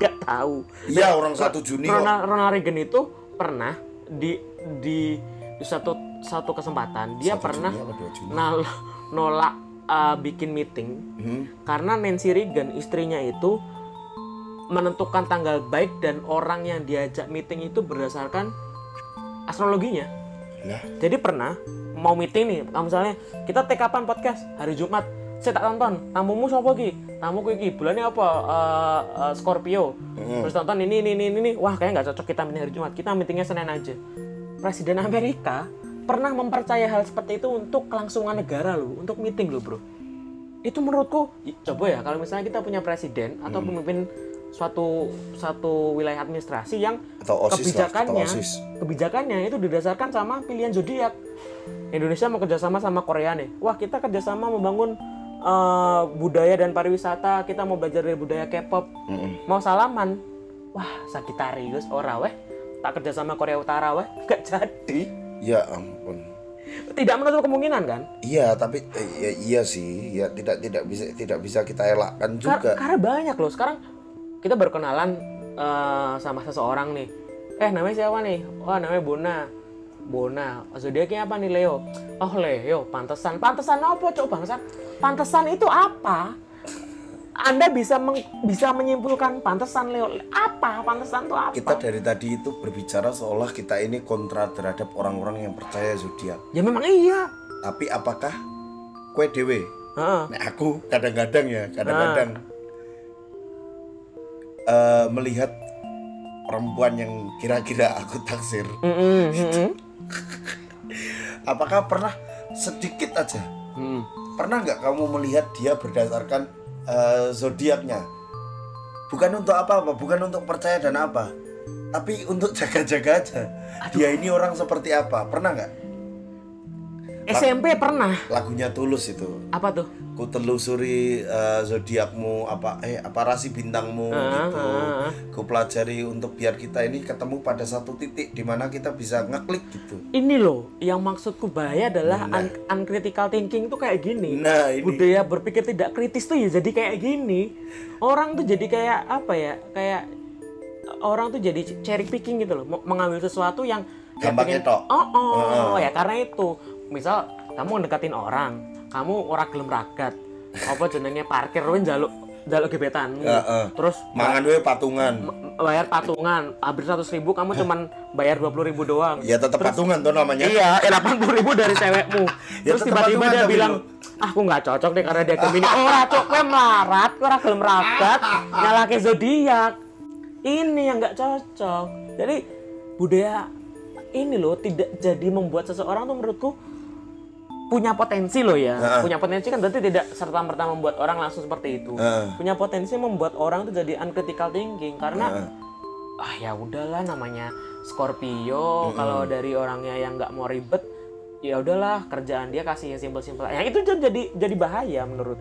Gak tahu. Iya orang 1 Juni. Ronald, Ronald Reagan itu pernah di di, di satu satu kesempatan dia pernah Juni 2 Juni? nal- nolak uh, bikin meeting Hmm. karena Nancy Reagan istrinya itu menentukan tanggal baik dan orang yang diajak meeting itu berdasarkan astrologinya. Lah, Jadi pernah mau meeting nih, misalnya kita take kapan podcast hari Jumat, saya tak tonton. Tamumu siapa ki? Tamuku iki bulannya apa? Eh, eh, Scorpio. Terus tonton ini ini ini ini. Wah kayaknya nggak cocok kita meeting hari Jumat. Kita meetingnya Senin aja. Presiden Amerika pernah mempercaya hal seperti itu untuk kelangsungan negara loh, untuk meeting loh bro. Itu menurutku, coba ya kalau misalnya kita punya presiden atau pemimpin suatu satu wilayah administrasi yang Atau OSIS lah, kebijakannya atau OSIS. kebijakannya itu didasarkan sama pilihan zodiak. Indonesia mau kerjasama sama Korea nih. Wah kita kerjasama membangun eh, budaya dan pariwisata. Kita mau belajar dari budaya K-pop. Mau salaman. Wah Sagitarius ora weh. Tak kerja sama Korea Utara weh. (laughs) Gak jadi. ya ampun. Tidak menutup kemungkinan kan? Iya, tapi eh, ya, iya sih, ya tidak tidak bisa tidak bisa kita elakkan Kar- juga. karena banyak loh. Sekarang kita baru kenalan eh, sama seseorang nih. Eh namanya siapa nih? Wah namanya Bona. Bona. Zodiaknya apa nih Leo? Oh Leo, pantesan. Pantesan apa cok bangsa? Pantesan itu apa? Anda bisa meng- bisa menyimpulkan pantesan Leo apa? Pantesan itu apa? Kita dari tadi itu berbicara seolah kita ini kontra terhadap orang-orang yang percaya zodiak. Ya memang iya. Tapi apakah kue dewe? Heeh. Nah, aku kadang-kadang ya, kadang-kadang eh, melihat perempuan yang kira-kira aku taksir. Mm-mm, mm-mm. (laughs) Apakah pernah sedikit aja Hmm. Pernah nggak kamu melihat dia berdasarkan eh, zodiaknya? Bukan untuk apa-apa, bukan untuk percaya dan apa, tapi untuk (laughs) jaga-jaga aja. Dia ini orang seperti apa? Pernah nggak? SMP pernah. Lagunya tulus itu. Apa tuh? Ku telusuri eh, zodiakmu apa eh apa rasi bintangmu gitu. ah, ah. Ku pelajari untuk biar kita ini ketemu pada satu titik di mana kita bisa ngeklik gitu. Ini loh, yang maksudku bahaya adalah un- uncritical thinking tuh kayak gini. Nah, ini budaya berpikir tidak kritis tuh ya jadi kayak gini orang tuh jadi kayak apa ya kayak orang tuh jadi cherry picking gitu loh mengambil sesuatu yang Gampang pengen- ketok. oh oh ya karena itu misal kamu deketin orang kamu orang gelem ragat apa jenenge parkir win jaluk jaluk gebetanmu Heeh. terus mangan we patungan. bayar patungan hampir seratus ribu kamu cuman bayar dua puluh ribu doang Ya tetap patungan tuh namanya. Iya, delapan puluh ribu dari cewekmu. (laughs) Ya, Terus tiba-tiba dia bilang, ah, aku nggak cocok deh karena dia Gemini. Oh, cocok gue melarat, gue ora gelem ragat, nyalake zodiak. Ini yang nggak cocok. Jadi budaya ini loh tidak jadi membuat seseorang tuh menurutku punya potensi loh ya. Punya potensi kan berarti tidak serta merta membuat orang langsung seperti itu. Heeh. Punya potensi membuat orang tuh jadi uncritical thinking karena ah ya udahlah namanya Scorpio kalau dari orangnya yang nggak mau ribet ya udahlah kerjaan dia kasih yang simpel-simpel yang itu jadi jadi bahaya menurut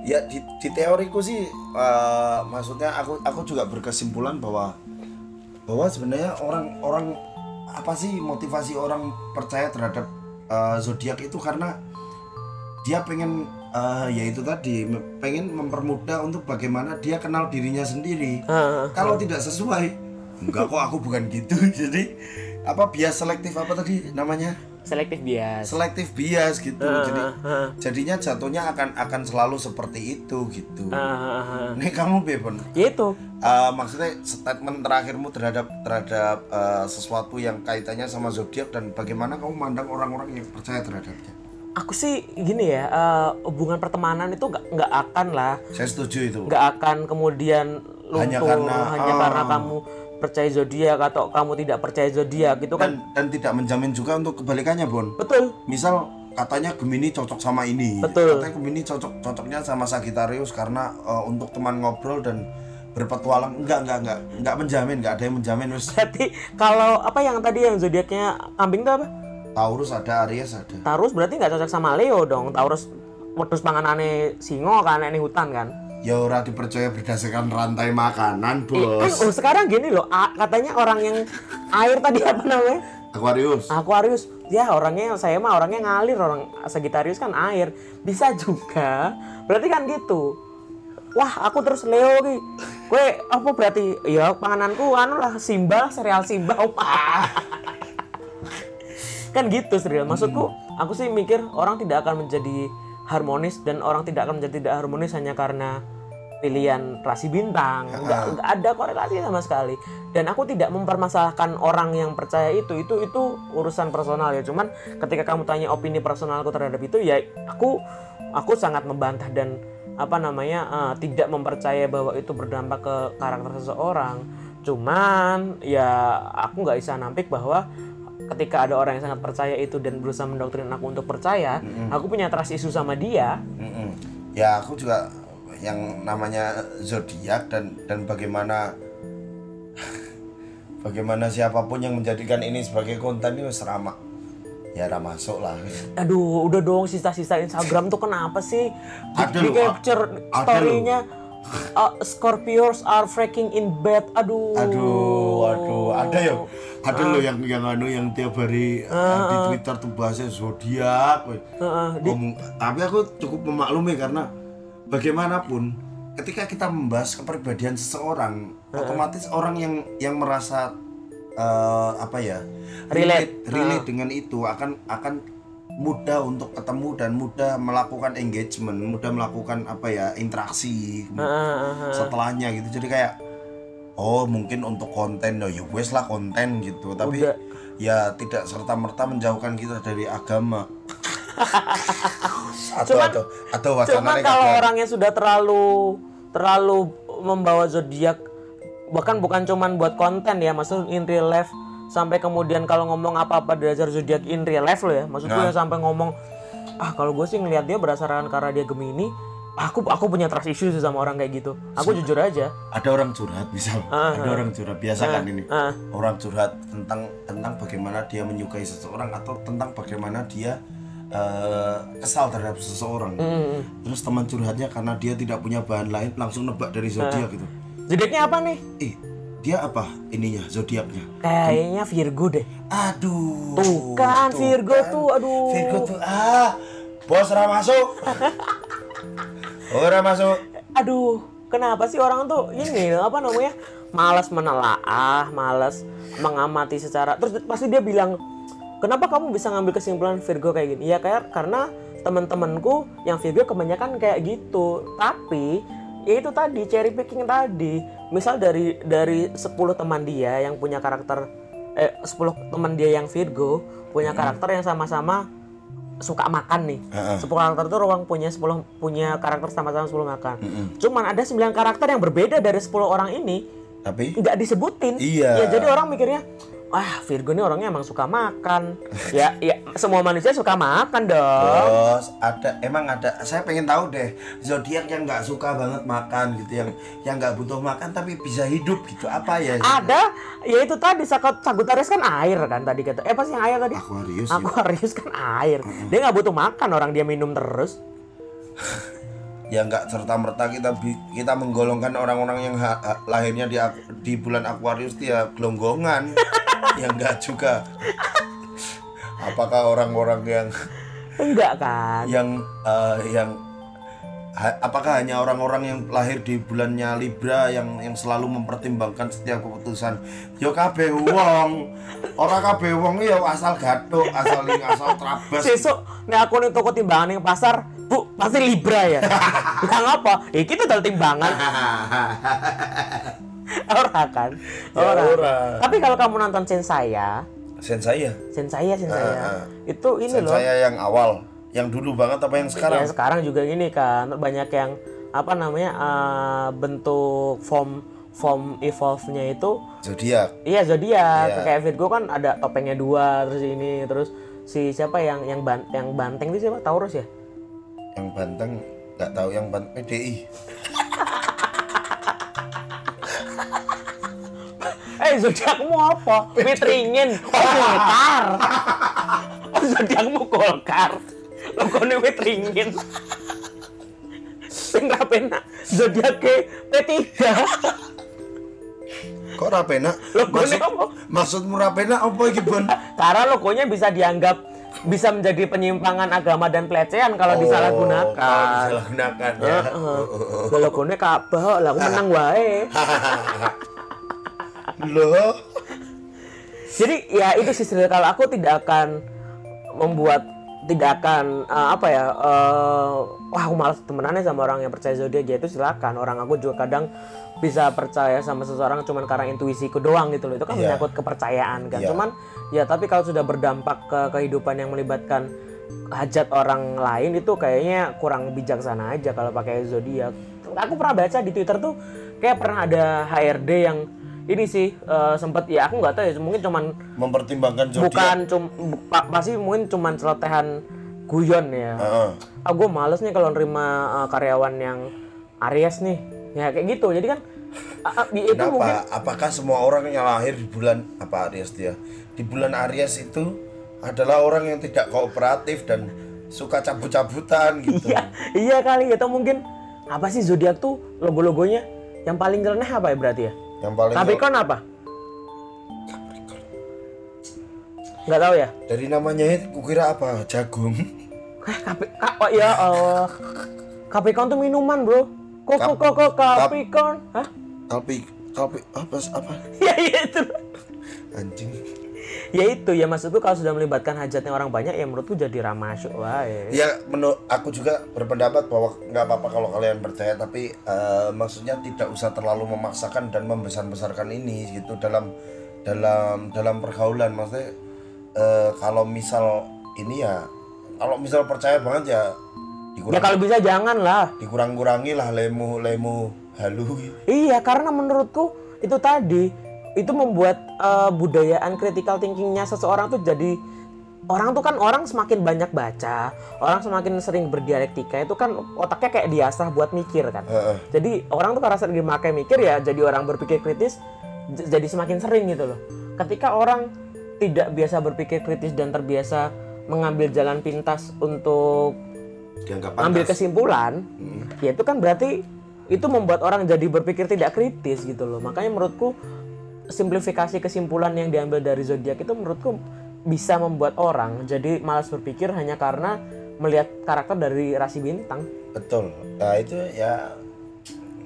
Ya di, di teoriku sih eh, maksudnya aku aku juga berkesimpulan bahwa bahwa sebenarnya orang-orang apa sih motivasi orang percaya terhadap eh, zodiak itu karena dia pengen eh, ya itu tadi pengen mempermudah untuk bagaimana dia kenal dirinya sendiri. Heeh. Kalau tidak sesuai, enggak kok aku bukan gitu. (laughs) Jadi apa bias selektif apa tadi namanya? Selektif bias Selektif bias gitu. Jadi Heeh. jadinya jatuhnya akan akan selalu seperti itu gitu. Heeh. Nih kamu Bebon, ya itu Uh, maksudnya statement terakhirmu terhadap terhadap uh, sesuatu yang kaitannya sama zodiak dan bagaimana kamu memandang orang-orang yang percaya terhadapnya? aku sih gini ya eh, hubungan pertemanan itu nggak nggak akan lah Saya setuju itu. nggak akan kemudian luntur Hanya hanya karena, karena, ah. kamu percaya zodiak atau kamu tidak percaya zodiak gitu kan? Dan dan tidak menjamin juga untuk kebalikannya, Bon. betul. Misal katanya Gemini cocok sama ini, Betul. katanya Gemini cocok cocoknya sama Sagittarius karena uh, untuk teman ngobrol dan berpetualang. Enggak enggak enggak. Enggak menjamin enggak ada yang menjamin wis. Berarti kalau apa yang tadi yang zodiaknya kambing itu apa? Taurus ada Aries ada. Taurus berarti nggak cocok sama Leo dong. Taurus wedus panganane singo kan ini hutan kan ya ora dipercaya berdasarkan rantai makanan kan bos. oh sekarang gini loh katanya orang yang air tadi apa namanya? Aquarius. Aquarius. Ya orangnya saya mah orangnya ngalir orang Sagittarius kan air. Bisa juga. Berarti kan gitu. Wah aku terus Leo ki. Gue apa berarti? Ya pangananku anu lah Simba serial Simba opah (laughs) kan gitu serial. Maksudku aku sih mikir orang tidak akan menjadi harmonis dan orang tidak akan menjadi tidak harmonis hanya karena pilihan rasi bintang. Nggak nggak ada korelasi sama sekali. Dan aku tidak mempermasalahkan orang yang percaya itu. Itu itu urusan personal ya. Cuman ketika kamu tanya opini personalku terhadap itu ya aku aku sangat membantah dan apa namanya eh, tidak mempercaya bahwa itu berdampak ke karakter seseorang. Cuman ya aku nggak bisa nampik bahwa ketika ada orang yang sangat percaya itu dan berusaha mendoktrin aku untuk percaya aku punya trust issue sama dia Mm-mm. Ya aku juga yang namanya zodiak dan dan bagaimana (laughs) bagaimana siapa pun yang menjadikan ini sebagai konten itu serama ya ra masuk lah. Aduh, udah dong sisa-sisa Instagram tuh kenapa sih? Di, di capture story-nya uh, Scorpios are freaking in bed. Aduh. Aduh, aduh, ada ya, ada loh yang yang anu yang tiap hari uh, di Twitter tuh bahasnya zodiak. weh. Heeh, Ngomong- tapi aku cukup memaklumi karena bagaimanapun ketika kita membahas kepribadian seseorang, otomatis orang yang yang merasa eh, apa ya Relate. relate dengan itu akan akan mudah untuk ketemu dan mudah melakukan engagement, mudah melakukan apa ya interaksi Heeh, heeh. setelahnya gitu. Jadi kayak oh mungkin untuk konten oh, ya wes lah konten gitu, tapi Udah. ya tidak serta merta menjauhkan kita dari agama. (laughs) atau Cuman- atau atau Cuman kalau kadang- orangnya sudah terlalu terlalu membawa zodiak bahkan bukan cuman buat konten ya, maksud in real life sampai kemudian kalau ngomong apa-apa dasar zodiak in real life lo ya, maksudku Nah. ya sampai ngomong ah kalau gue sih ngelihat dia berdasarkan karena dia Gemini, aku aku punya trust issue sih sama orang kayak gitu. Aku jujur aja. ada orang curhat misal ada orang curhat biasa kan ini ah. orang curhat tentang tentang bagaimana dia menyukai seseorang atau tentang bagaimana dia eh, kesal terhadap seseorang Mm. terus teman curhatnya karena dia tidak punya bahan lain langsung nebak dari zodiak gitu Zodiaknya apa nih? eh dia apa ininya zodiaknya Kayaknya Virgo deh. aduh Tuh kan Virgo tuh, aduh. Virgo tuh ah bos ora masuk (laughs) ora masuk Aduh, kenapa sih orang tuh ini apa namanya? Malas menelaah, malas mengamati secara terus pasti dia bilang, "Kenapa kamu bisa ngambil kesimpulan Virgo kayak gini?" Ya kayak karena teman-temanku yang Virgo kebanyakan kayak gitu. Tapi ya itu tadi cherry picking tadi. Misal dari dari 10 teman dia yang punya karakter eh 10 teman dia yang Virgo punya karakter yang sama-sama suka makan nih. Heeh. 10 karakter itu ruang punya 10 punya karakter sama-sama 10 makan. Cuman ada 9 karakter yang berbeda dari 10 orang ini tapi nggak disebutin. Iya. Ya jadi orang mikirnya Wah, Virgo ini orangnya emang suka makan. ya, ya semua manusia suka makan dong. Bos, ada emang ada. Saya pengen tahu deh zodiak yang nggak suka banget makan gitu, yang yang nggak butuh makan tapi bisa hidup gitu. Apa ya? Ada, ya itu tadi Sagittarius kan air kan tadi kata. Eh apa sih yang air tadi? Aquarius. ya. Aquarius kan air. Dia nggak butuh makan orang dia minum terus. (laughs) Ya nggak serta merta kita kita menggolongkan orang-orang yang ha- ha- lahirnya di di bulan Aquarius dia gelonggongan. (laughs) ya nggak juga. apakah orang-orang yang Enggak kan? yang eh, yang ha- apakah hanya orang-orang yang lahir di bulannya Libra yang yang selalu mempertimbangkan setiap keputusan yo kabeh wong ora kabeh wong ya asal gathuk asal ling asal trabas Sesuk nek aku ning toko timbangan ning pasar, Bu, pasti Libra ya. (laughs) Lah ngapa? Ya kita dol timbangan. (laughs) Ora kan? Ya, Ora. ora. Tapi kalau kamu nonton Sen saya, sen saya Sen saya, Sen saya, Ah, ah. itu ini sen loh. saya yang awal yang dulu banget apa yang sekarang Ya sekarang juga gini kan, banyak yang apa namanya eh, bentuk form form evolve-nya itu zodiak Iya zodiak Iya. kayak Virgo kan ada topengnya dua terus ini terus si siapa yang yang ban, yang banteng itu siapa Taurus ya? Yang banteng nggak tahu yang banteng PDI (laughs) Eh zodiakmu apa? Witringin, (laughs) oh Golkar. Oh zodiakmu Golkar. Logone witringin. Sing ra penak zodiake P3. kok rapena Logone Maksud, apa? maksudmu rapena apa iki bon Karena logonya bisa dianggap bisa menjadi penyimpangan agama dan pelecehan kalau disalahgunakan. Oh, kalau disalahgunakan ya Heeh. Logonya Ka'bah, lah aku menang wae. (laughs) loh Jadi ya itu sih sebenarnya kalau aku tidak akan membuat tidak akan eh, apa ya eh, wah aku malas temenannya sama orang yang percaya zodiak ya itu silakan orang aku juga kadang bisa percaya sama seseorang cuman karena intuisiku doang gitu loh itu kan Iya. menyangkut kepercayaan kan Iya. cuman ya tapi kalau sudah berdampak ke kehidupan yang melibatkan hajat orang lain itu kayaknya kurang bijaksana aja kalau pakai zodiak aku pernah baca di twitter tuh kayak pernah ada HRD yang ini sih eh, sempet ya aku nggak tahu ya mungkin cuman mempertimbangkan zodiak bukan cum pa- pasti mungkin cuman celotehan guyon ya Heeh. ah gue males nih kalau nerima uh, karyawan yang Aries nih ya kayak gitu jadi kan itu Kenapa? mungkin Apakah semua orang yang lahir di bulan apa Aries dia? Di bulan Aries itu adalah orang yang tidak kooperatif dan suka cabut-cabutan gitu. iya iya kali atau mungkin apa sih zodiak tuh logo-logonya yang paling nyeleneh apa ya berarti ya Yang paling Capricorn apa nggak tahu ya dari namanya itu kukira apa? Jagung. eh Capri oh ya Allah (laughs) Capricorn tuh minuman bro kok kok kok kok Capricorn hah Tapi tapi apa apa? (laughs) ya iya itu Anjing. ya itu ya maksudku kalau sudah melibatkan hajatnya orang banyak ya menurutku jadi ramasuk wae Ya menurut aku juga berpendapat bahwa nggak apa-apa kalau kalian percaya tapi eh, maksudnya tidak usah terlalu memaksakan dan membesar-besarkan ini gitu dalam dalam dalam pergaulan maksudnya eh, kalau misal ini ya kalau misal percaya banget ya ya dikurang kalau bisa jangan lah dikurang-kurangi lah lemu lemu halu. Iya karena menurutku itu tadi itu membuat eh, budayaan critical thinkingnya seseorang tuh jadi orang tuh kan orang semakin banyak baca orang semakin sering berdialektika itu kan otaknya kayak diasah buat mikir kan. Heeh. jadi orang tuh karena sering dimakai mikir ya jadi orang berpikir kritis jadi semakin sering gitu loh. Ketika orang tidak biasa berpikir kritis dan terbiasa mengambil jalan pintas untuk dianggap ambil pantas. kesimpulan ya itu kan berarti itu membuat orang jadi berpikir tidak kritis gitu loh. Makanya menurutku simplifikasi kesimpulan yang diambil dari zodiak itu menurutku bisa membuat orang jadi malas berpikir hanya karena melihat karakter dari rasi bintang. Betul. Nah itu ya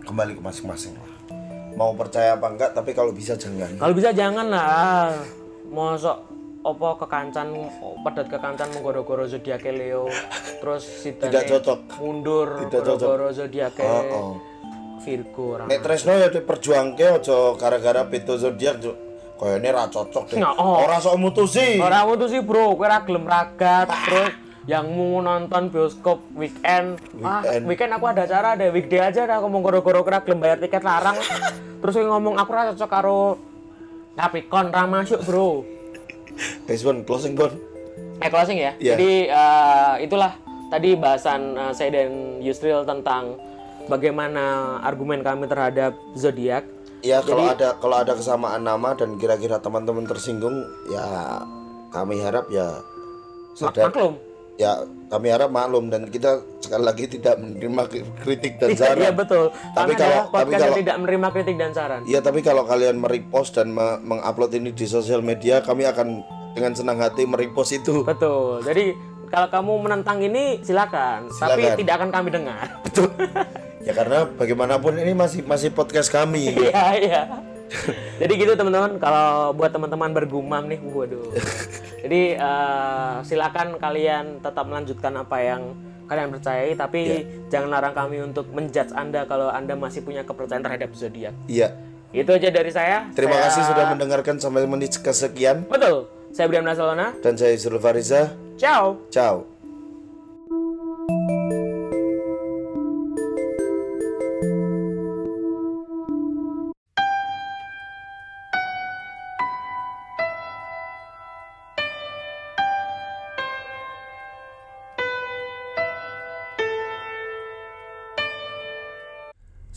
kembali ke masing-masing lah. Mau percaya apa enggak tapi kalau bisa jangan. Kalau bisa jangan lah. Ah, Mosok opo kekancan padat kekancan menggoro-goro zodiake Leo terus si Tidak cocok. mundur Tidak cocok. goro-goro zodiake Oh, oh. Virgo orang. Nek Tresno ya diperjuangke aja gara-gara beda zodiak Cuk. Kayaknya ra cocok deh. Nggak, oh. Ora sok mutusi. Orang itu sih bro, kowe ra gelem ragat terus yang mau nonton bioskop weekend, ah Weekend. weekend aku ada acara deh weekday aja dah ngomong goro-goro kira gelem bayar tiket larang terus ngomong aku ra cocok karo Capricorn ra masuk bro Guys, Bon, closing Bon. Eh closing ya. Iya. Jadi eh, itulah tadi bahasan eh, saya dan Yusril tentang bagaimana argumen kami terhadap zodiak. Ya kalau ada kalau ada kesamaan nama dan kira-kira teman-teman tersinggung ya kami harap ya sadar maklum. Ya kami harap maklum dan kita sekali lagi tidak menerima kritik dan Iya saran. betul. Tapi Kami kalau- adalah tapi kalau- tidak menerima kritik dan saran. Iya tapi kalau kalian merepost dan me- mengupload ini di sosial media kami akan dengan senang hati merepost itu. Betul. Jadi kalau kamu menentang ini silakan, tapi Silakan. tidak akan kami dengar. Betul. ya karena bagaimanapun ini masih masih podcast kami. (laughs) Iya, iya. (laughs) Jadi gitu teman-teman, kalau buat teman-teman bergumam nih, waduh. Jadi eh, silakan kalian tetap melanjutkan apa yang kalian percayai, tapi jangan larang kami untuk menjudge Anda kalau Anda masih punya kepercayaan terhadap zodiak. Iya. Itu aja dari saya. Terima Saya- kasih sudah mendengarkan sampai menit kesekian Betul. Saya Brian Nasalona. dan saya Yusril Fariza. Ciao. Ciao.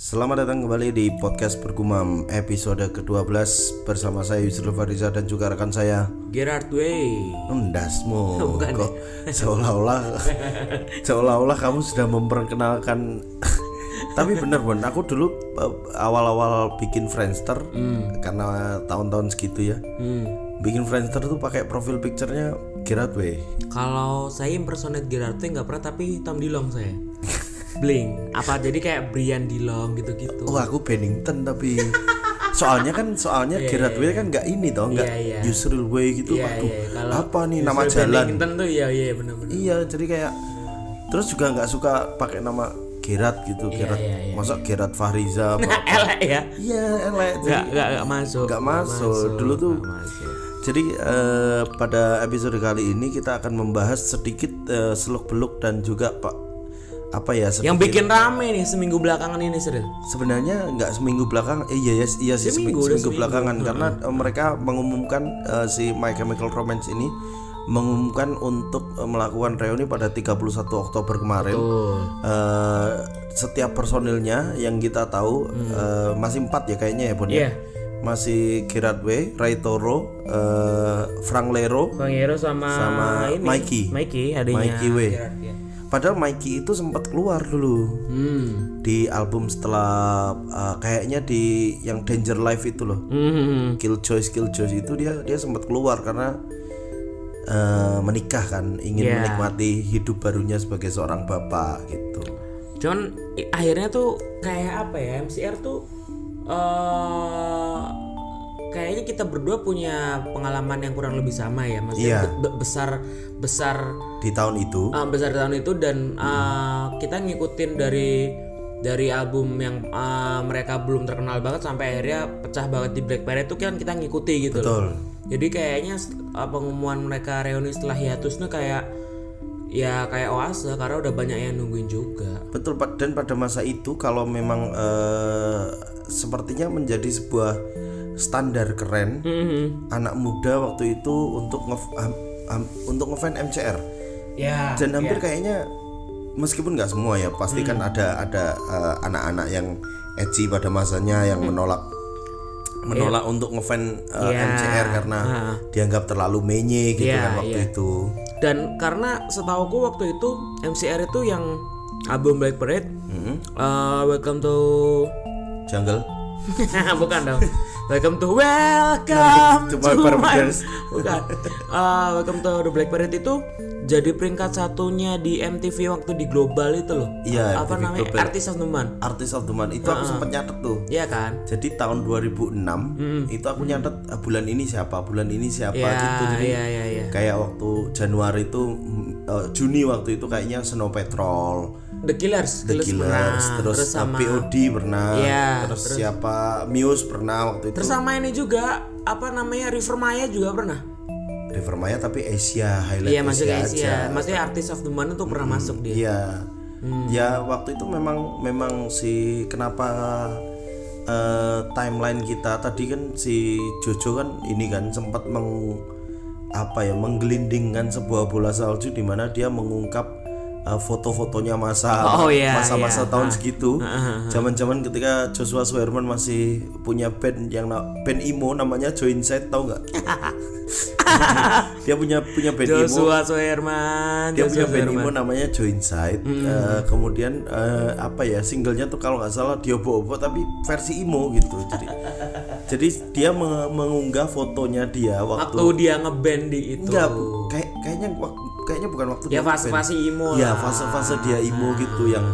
Selamat datang kembali di podcast Bergumam episode ke-12. Bersama saya Yusril Fariza dan juga rekan saya Gerard Way. Endasmu. (laughs) Bukan kok seolah-olah (laughs) seolah-olah kamu sudah memperkenalkan tapi bener Bon aku dulu eh, awal-awal bikin Friendster karena tahun-tahun segitu ya. Hmm. bikin Friendster tuh pakai profil picture-nya Gerard Way Kalau saya impersonate Gerard Way nggak pernah, tapi Tom Dilong saya. (laughs) Bling. Apa jadi kayak Brian Dilong gitu-gitu. oh aku Bennington tapi (laughs) soalnya kan soalnya Gerard Way kan nggak ini toh nggak Iya, iya. Yusril Way gitu Iya, aduh. Kalau apa nih nama jalan Bennington tuh iya iya benar-benar. Iya, jadi kayak terus juga nggak suka pakai nama Gerard gitu, Gerard. iya, iya. Masa Gerard Fahriza (laughs) apa? Elek ya. Iya, elek. Nggak nggak masuk. nggak masuk. Dulu tuh masuk. jadi eh, pada episode kali ini kita akan membahas sedikit eh, seluk-beluk dan juga Pak apa ya sedikit- Yang bikin rame nih seminggu belakangan ini serius. sebenarnya nggak seminggu belakang eh, iya ya iya sih seminggu, Seminggu, seminggu seminggu. belakangan karena eh, mereka mengumumkan eh, si My Chemical Romance ini mengumumkan untuk eh, melakukan reuni pada 31 Oktober kemarin Eh, setiap personilnya yang kita tahu eh, masih empat ya kayaknya ya Bon ya? Iya. masih Gerard Way, Ray Toro, eh, Frank Lero, Bang Hero sama, Sama ini. Mikey. Mikey adanya. Mikey Way. Gerard, ya. Padahal Mikey itu sempat keluar dulu Hmm. di album setelah eh, kayaknya di yang Danger Life itu loh. Hmm. Killjoys Killjoys itu dia dia sempat keluar karena eh, menikah kan, ingin Iya. menikmati hidup barunya sebagai seorang bapak gitu. Cuman i- akhirnya tuh kayak apa ya MCR tuh eh kayaknya kita berdua punya pengalaman yang kurang lebih sama ya, maksudnya Iya. be- be- besar besar Di tahun itu eh, besar tahun itu dan eh, kita ngikutin dari dari album yang eh, mereka belum terkenal banget sampai akhirnya pecah banget di Black Parade itu kan kita ngikuti gitu loh. betul. Jadi kayaknya uh, pengumuman mereka reuni setelah hiatusnya kayak ya kayak oase karena udah banyak yang nungguin juga. Betul Pak dan pada masa itu kalau memang eh, sepertinya menjadi sebuah standar keren Mhm. anak muda waktu itu untuk nge ham- ham- untuk ngefan MCR Ya. dan hampir kayaknya meskipun nggak semua ya pasti kan Hmm. ada ada eh, anak-anak yang edgy pada masanya yang menolak menolak untuk ngefan eh, Hmm. Iya. MCR karena dianggap terlalu menye gitu Iya, kan waktu iya. itu Dan karena setauku waktu itu MCR itu yang album Black Parade, Mhm. uh, Welcome to Jungle (laughs) bukan dong. (laughs) Welcome to Welcome To to, my bukan. Uh, welcome to the Black Parade itu jadi peringkat satunya di MTV waktu di global itu loh. Iya, Apa MTV namanya? Global. Artist of the Month. Artist of the Month itu aku sempat nyatet tuh Iya kan? jadi tahun 2006 itu aku nyatet ah, bulan ini siapa bulan ini siapa Iya, gitu jadi iya, iya, iya. kayak waktu Januari itu mm, eh, Juni waktu itu kayaknya Snow Patrol The Killers, The Killers pernah. terus, eh, sama POD pernah Iya, terus, siapa Muse pernah waktu itu terus sama ini juga apa namanya River Maya juga pernah. River Maya tapi Asia highlight Iya masuk Asia Asia. aja Maksudnya artis of the month itu pernah masuk dia. Iya. Hmm. Ya waktu itu memang memang si kenapa eh, timeline kita tadi kan si Jojo kan ini kan sempat meng apa ya menggelindingkan sebuah bola salju di mana dia mengungkap eh, foto-fotonya masa Oh, iya, masa-masa iya. tahun segitu. Zaman-zaman ketika Joshua Suherman masih punya band yang band emo namanya Joinside tahu nggak? (laughs) dia punya punya band emo Joshua Suherman. dia Joshua punya band Suherman. emo namanya Joinside Eh, kemudian eh, apa ya singlenya tuh kalau nggak salah dia bobo tapi versi emo gitu jadi (laughs) jadi dia meng- mengunggah fotonya dia waktu, waktu dia ngeband di itu enggak kayak kayaknya kayaknya bukan waktu ya fase-fase imo ya fase-fase dia imo gitu yang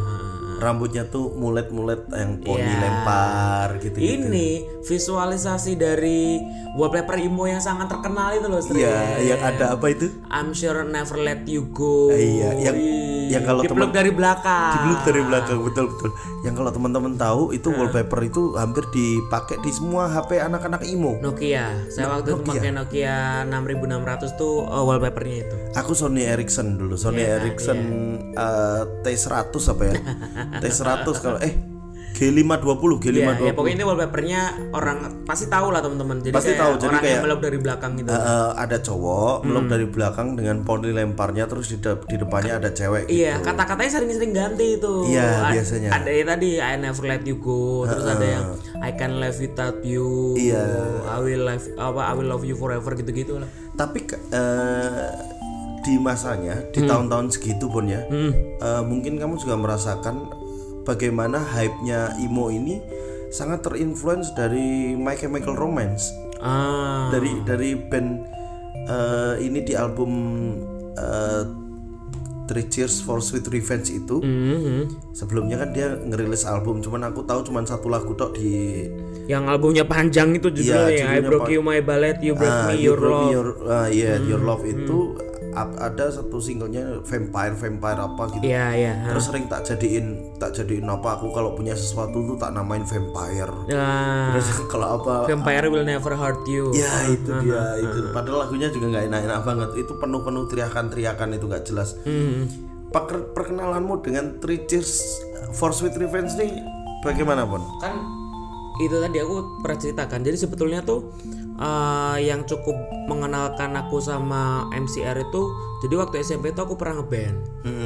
rambutnya tuh mulet-mulet yang poni Iya. lempar gitu gitu ini visualisasi dari wallpaper imo yang sangat terkenal itu loh iya yang ada apa itu I'm sure never let you go Iya, yang- Wih, yang kalau dipeluk teman- dari belakang Dipeluk dari belakang betul betul. Yang kalau teman-teman tahu itu Nah. wallpaper itu hampir dipakai di semua HP anak-anak imo. Nokia saya waktu itu pakai Nokia 6600 tuh uh, wallpapernya itu Aku Sony Ericsson dulu, Sony Iya, Ericsson eh, T100 apa ya? (laughs) T100 kalau eh G520, Iya, G520. ya pokoknya ini wallpapernya orang pasti tahu lah teman-teman. Jadi Pasti kayak tahu, jadi orang kayak- yang meluk dari belakang gitu. Eh, ada cowok Hmm. meluk dari belakang dengan poni lemparnya terus di, de- di depannya ada cewek gitu. Iya, kata-katanya sering-sering ganti itu. Iya, A- biasanya. Ada yang tadi I never let you go, terus ada yang I can live without you. Iya. I will live apa I will love you forever gitu-gitu lah. Tapi eh, di masanya, di Hmm. tahun-tahun segitu pun ya, eh, mungkin kamu juga merasakan bagaimana hype-nya emo ini sangat terinfluence dari My Chemical Romance. Ah. Dari dari band eh, ini di album eh, Three Cheers for Sweet Revenge itu. Mhm. Sebelumnya kan dia ngerilis album, cuman aku tahu cuman satu lagu tok di Yang albumnya panjang itu judulnya Iya, ya, I judulnya broke you my ballet, you broke Ah, me You your Broke love. Hmm. Me Your, ah, yeah, Your Love itu ap- ada satu singlenya Vampire Vampire apa gitu. Iya, iya. Terus sering tak jadiin tak jadiin apa aku kalau punya sesuatu tuh tak namain Vampire. Nah, Terus (laughs) kalau apa Vampire will never hurt you. Ya itu dia itu. Padahal lagunya juga nggak enak-enak banget. Itu penuh-penuh teriakan-teriakan itu nggak jelas. Hmm. Perke- Perkenalanmu dengan Three Cheers for Sweet Revenge nih bagaimana pun? kan itu tadi aku pernah ceritakan jadi sebetulnya tuh eh, yang cukup mengenalkan aku sama MCR itu jadi waktu SMP tuh aku pernah ngeband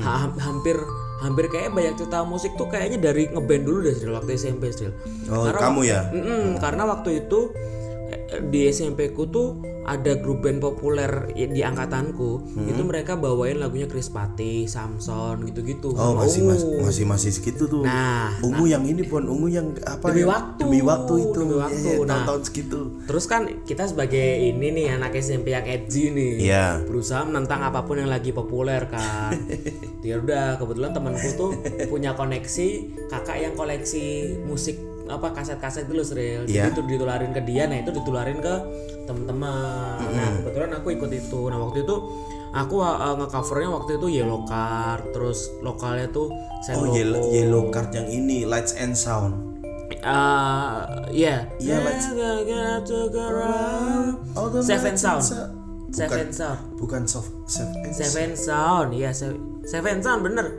Ha- hampir hampir kayak banyak cerita musik tuh kayaknya dari ngeband dulu deh Sril, waktu SMP Sril. Oh Karena kamu ya? Mm-mm, karena waktu itu di SMP ku tuh ada grup band populer di angkatanku itu mereka bawain lagunya Chris Pati, Samson gitu-gitu. Oh masih Ungu. masih masih masih segitu tuh. Nah, ungu yang ini pun ungu yang apa Demi ya? waktu. Demi waktu itu. Demi waktu. iya, Nah. tahun-tahun segitu. Terus kan kita sebagai ini nih anak SMP yang edgy nih, Iya. berusaha menentang apa pun yang lagi populer kan. (laughs) ya udah kebetulan temanku tuh punya koneksi kakak yang koleksi musik apa kaset-kaset dulu Sril. Iya. Jadi itu ditularin ke dia, nah itu ditularin ke teman-teman. Nah kebetulan aku ikut itu. Nah waktu itu aku uh, ngecovernya waktu itu Yellow Card, terus lokalnya tuh Oh Sendoko. yellow, yellow card yang ini Lights and Sound. Uh, yeah. Iya, let's- Oh, Seven Sound. Seven Sound. Bukan soft seven. Seven Sound, iya se- Seven Sound bener.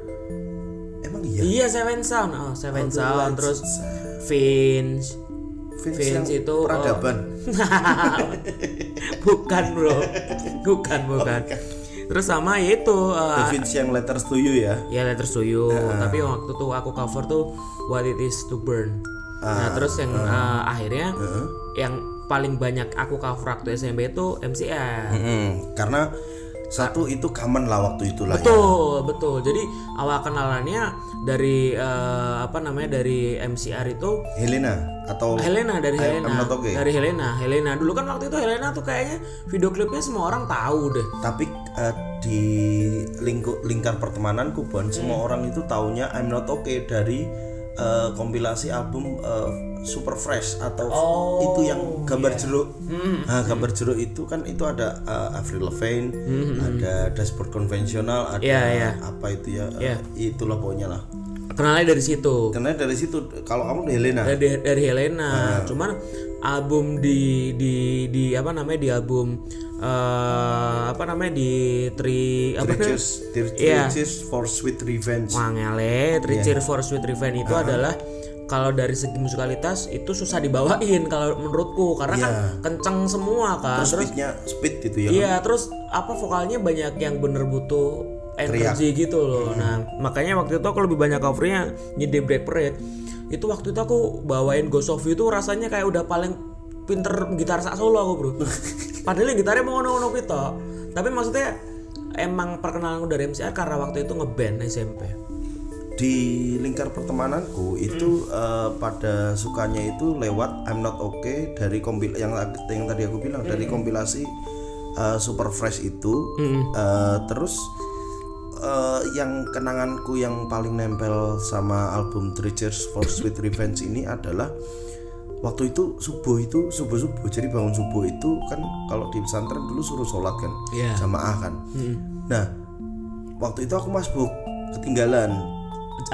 Emang iya. Iya Seven Sound, oh Seven the Sound terus Sound. Vince. Vince, Vince itu, oh. peradaban. (laughs) bukan bro, bukan bukan. Terus sama itu The uh, Vince yang Letters to You ya. ya Letters to You. Tapi waktu tuh aku cover tuh What It Is to Burn. nah terus yang uh, akhirnya yang paling banyak aku cover waktu SMP itu MCR. Mm-mm, Karena satu itu common lah waktu itu lah ya. Betul, betul. Jadi awal kenalannya dari eh, apa namanya dari MCR itu Helena atau Helena dari I- Helena. Okay. Dari Helena, Helena. Dulu kan waktu itu Helena tuh kayaknya video klipnya semua orang tahu deh. tapi eh, di lingkup lingkar pertemananku pun semua orang itu taunya I'm Not Okay dari eh, kompilasi album eh, Super Fresh atau Oh, itu yang gambar jeruk. Nah, gambar jeruk itu kan itu ada eh, Avril Lavigne, ada Dashboard Konvensional, ada Iya, iya. apa itu ya? eh, itulah pokoknya lah. Kenalnya dari situ. Karena dari situ kalau kamu di Helena, Dari dari Helena. Cuman album di di di apa namanya di album eh apa namanya di Tri apa namanya? Cheers, Cheers, Iya. Cheers for Sweet Revenge. Wangele, Three Cheers for Sweet Revenge itu adalah kalau dari segi musikalitas itu susah dibawain kalau menurutku karena kan kenceng semua kan. Terus Terus speednya speed itu ya. iya, terus apa vokalnya banyak yang bener butuh energi gitu loh. Nah, makanya waktu itu aku lebih banyak covernya nyedi Black Parade. Itu waktu itu aku bawain Ghost of You itu rasanya kayak udah paling pinter gitar sak solo aku, Bro. (laughs) Padahal gitarnya mau ngono-ngono gitu. Tapi maksudnya emang perkenalanku dari MCR karena waktu itu ngeband SMP. di lingkar pertemananku itu eh, pada sukanya itu lewat I'm Not Okay dari kompil yang yang tadi aku bilang dari kompilasi eh, Super Fresh itu Eh, terus eh, yang kenanganku yang paling nempel sama album Cheers for Sweet Revenge ini adalah waktu itu subuh itu subuh subuh jadi bangun subuh itu kan kalau di pesantren dulu suruh sholat kan Iya. jamaah kan. Nah waktu itu aku masbuk ketinggalan.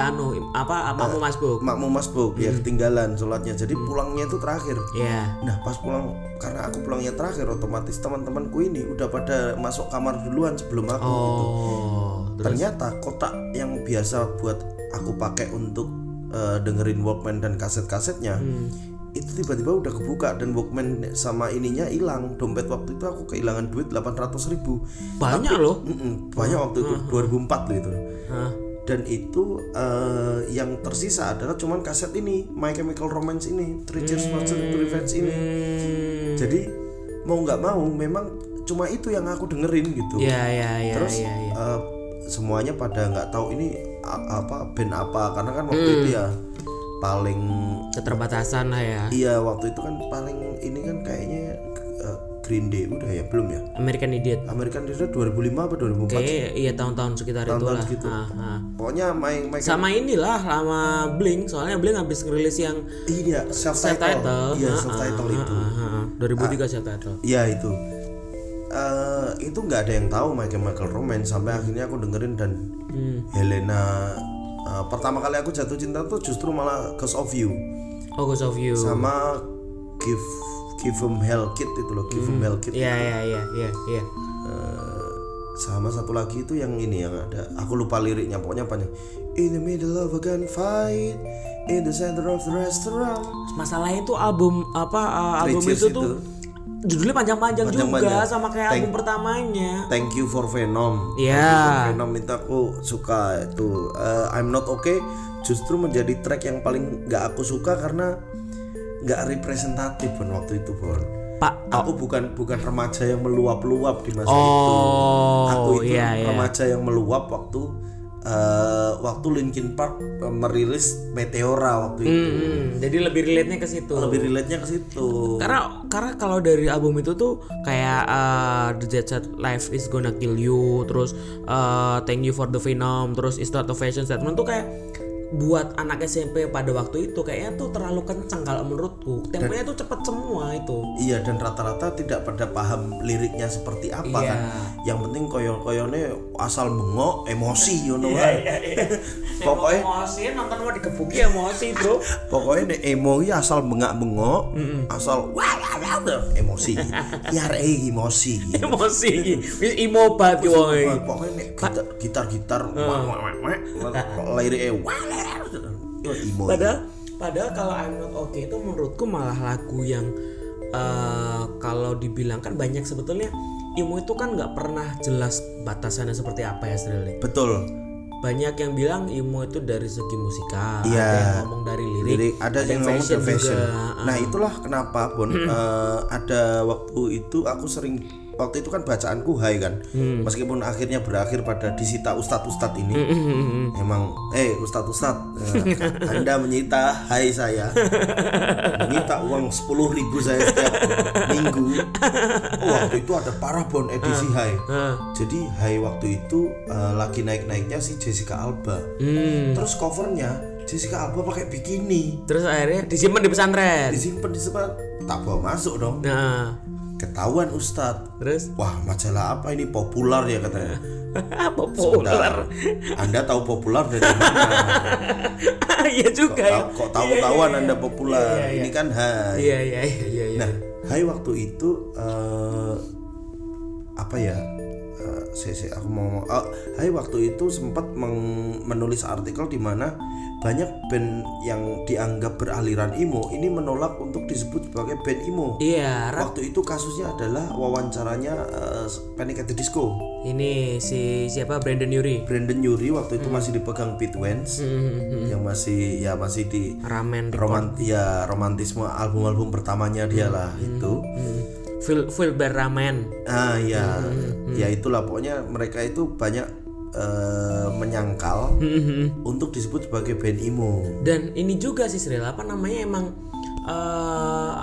Anu apa makmu masbuk? Makmu masbuk ya ketinggalan sholatnya. Jadi pulangnya itu terakhir. Ya nah pas pulang karena aku pulangnya terakhir otomatis teman-temanku ini udah pada masuk kamar duluan sebelum aku gitu. Oh terus? Ternyata kotak yang biasa buat aku pakai untuk eh, dengerin Walkman dan kaset-kasetnya itu tiba-tiba udah kebuka dan Walkman sama ininya hilang. Dompet waktu itu aku kehilangan duit 800 ribu. Banyak loh. banyak waktu itu 2004 loh itu. Hah? dan itu eh, yang tersisa adalah cuman kaset ini My Chemical Romance ini Three Cheers for Sweet Revenge ini. Hmm. jadi mau nggak mau memang cuma itu yang aku dengerin gitu. Ya ya ya terus ya, ya. eh, semuanya pada nggak tahu ini apa band apa karena kan waktu Hmm. itu ya paling keterbatasan lah ya iya waktu itu kan paling ini kan kayaknya eh, Green Day udah ya belum ya American Idiot American Idol 2005 apa 2004 Kayak iya tahun-tahun sekitar itu Tahun-tahun lah. segitu. Ah, ah. pokoknya main main Sama inilah lama Blink, soalnya Blink habis ngerilis yang iya self self title title. iya self title itu Ah, 2003 self title. Iya itu Eh, itu nggak ada yang tahu My Chemical Romance sampai akhirnya aku dengerin dan Hmm. Helena eh, pertama kali aku jatuh cinta tuh justru malah Cause of You. Oh, Ghost of You. sama Give Give 'em Hell Kid itu loh Give 'em Hell Kid Iya, iya, iya, iya, iya. Eh, sama satu lagi itu yang ini yang ada. Aku lupa liriknya pokoknya panjang In the middle of a gunfight In the center of the restaurant. Masalahnya itu album apa uh, album itu Cheers tuh judulnya panjang-panjang juga Panjang-panjang. sama kayak album pertamanya. Thank you for Venom. Iya. Thank you for Venom itu aku suka itu. Eh, I'm not okay justru menjadi track yang paling nggak aku suka karena nggak representatif Bon waktu itu Bon. Pak Aku bukan bukan remaja yang meluap-luap di masa itu. Oh, Aku itu iya, iya. remaja yang meluap waktu eh, waktu Linkin Park eh, merilis Meteora waktu itu. Hmm, jadi lebih relate-nya ke situ. Lebih relate-nya ke situ. karena karena kalau dari album itu tuh kayak uh, The Jet Set Life is Gonna Kill You terus uh, Thank You for the Venom terus It's Not a Fashion Statement tuh kayak buat anak SMP pada waktu itu kayaknya tuh terlalu kencang kalau menurutku temponya tuh cepet semua itu Iya dan rata-rata tidak pada paham liriknya seperti apa Iya. kan. Yang penting koyo-koyone asal bengok emosi (laughs) ngono wae. Pokoknya emosi nonton mau digebuki emosi bro (laughs) pokoknya nek emo iki asal bengak-bengok, asal wah wah, wah, wah, emosi. Ya rei emosi. (laughs) emosi wis emo banget wong Pokoknya nek gitar gitar, gitar wah wah, wah, emo. Padahal padahal kalau I'm Not Okay itu menurutku malah lagu yang eh, kalau dibilang kan banyak sebetulnya ilmu itu kan nggak pernah jelas batasannya seperti apa ya sebenarnya. Betul. Banyak yang bilang ilmu itu dari segi musikal, Iya. ada yang ngomong dari lirik, Lirik ada yang ngomong fashion dari fashion. juga. Nah itulah kenapa Bon (clears throat) eh, ada waktu itu aku sering waktu itu kan bacaanku high kan, Hmm. meskipun akhirnya berakhir pada disita ustadz ustadz ini. Hmm, Emang eh ustadz ustadz, eh, (laughs) anda menyita high saya, menyita uang sepuluh ribu saya setiap minggu. Oh, waktu itu ada parah Bon edisi high. Jadi high waktu itu eh, lagi naik naiknya si Jessica Alba. Hmm. Terus covernya Jessica Alba pakai bikini Terus akhirnya disimpan di pesantren. disimpan di sepat tak bawa masuk dong Nah, ketahuan Ustadz. Terus? Wah majalah apa ini? Populer ya katanya. (laughs) Populer. Anda tahu populer dari mana? (laughs) Iya juga ya. Tahu- kok tahu tahuan anda populer ini kan hai. Iya iya iya iya. iya. nah hai waktu itu eh, apa ya Saya, saya aku mau oh, hai waktu itu sempat menulis artikel di mana banyak band yang dianggap beraliran emo ini menolak untuk disebut sebagai band emo Iya, Waktu itu kasusnya adalah wawancaranya eh, Panic at the Disco. ini si siapa Brandon Yuri. Brandon Yuri waktu itu masih dipegang Pete Wentz Hmm, yang masih ya masih di Ramen romant ya romantisme album-album pertamanya dia lah itu. Phil Philbert Ramen. Ah ya, ya itulah pokoknya mereka itu banyak eh, menyangkal Hmm, untuk disebut sebagai band emo. dan ini juga sih Sril apa namanya emang eh,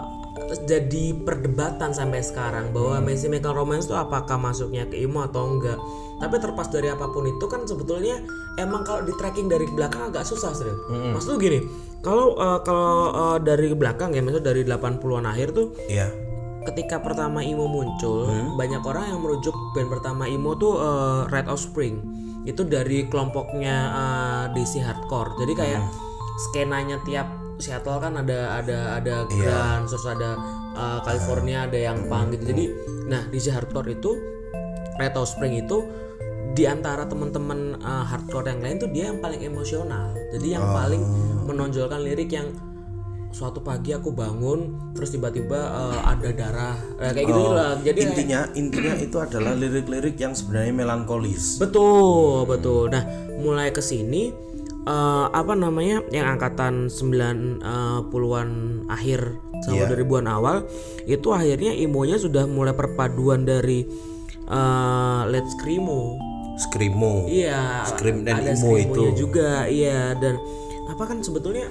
jadi perdebatan sampai sekarang bahwa Hmm. My Chemical Romance itu apakah masuknya ke emo atau enggak tapi terlepas dari apa pun itu kan sebetulnya emang kalau di tracking dari belakang agak susah Sril Hmm. maksud lu gini kalau eh, kalau eh, dari belakang ya maksud dari 80-an akhir tuh Iya. Ketika pertama emo muncul Hmm. banyak orang yang merujuk band pertama emo tuh eh, Red Offspring itu dari kelompoknya eh, DC Hardcore jadi kayak Hmm. skenanya tiap Seattle kan ada ada ada Iya. grunge terus ada eh, California ada yang punk gitu jadi nah DC Hardcore itu Red Offspring itu di antara teman-teman eh, hardcore yang lain tuh dia yang paling emosional jadi yang paling Oh. menonjolkan lirik yang suatu pagi aku bangun terus tiba-tiba eh, ada darah Eh, kayak gitu lah jadi Intinya intinya itu adalah lirik-lirik yang sebenarnya melankolis. betul betul nah mulai ke sini eh, apa namanya yang angkatan 90-an akhir sama 2000-an awal itu akhirnya imonya sudah mulai perpaduan dari eh, Let's Screamo Screamo. Iya, Scream dan ada emo screamonya itu. juga, iya dan apa kan sebetulnya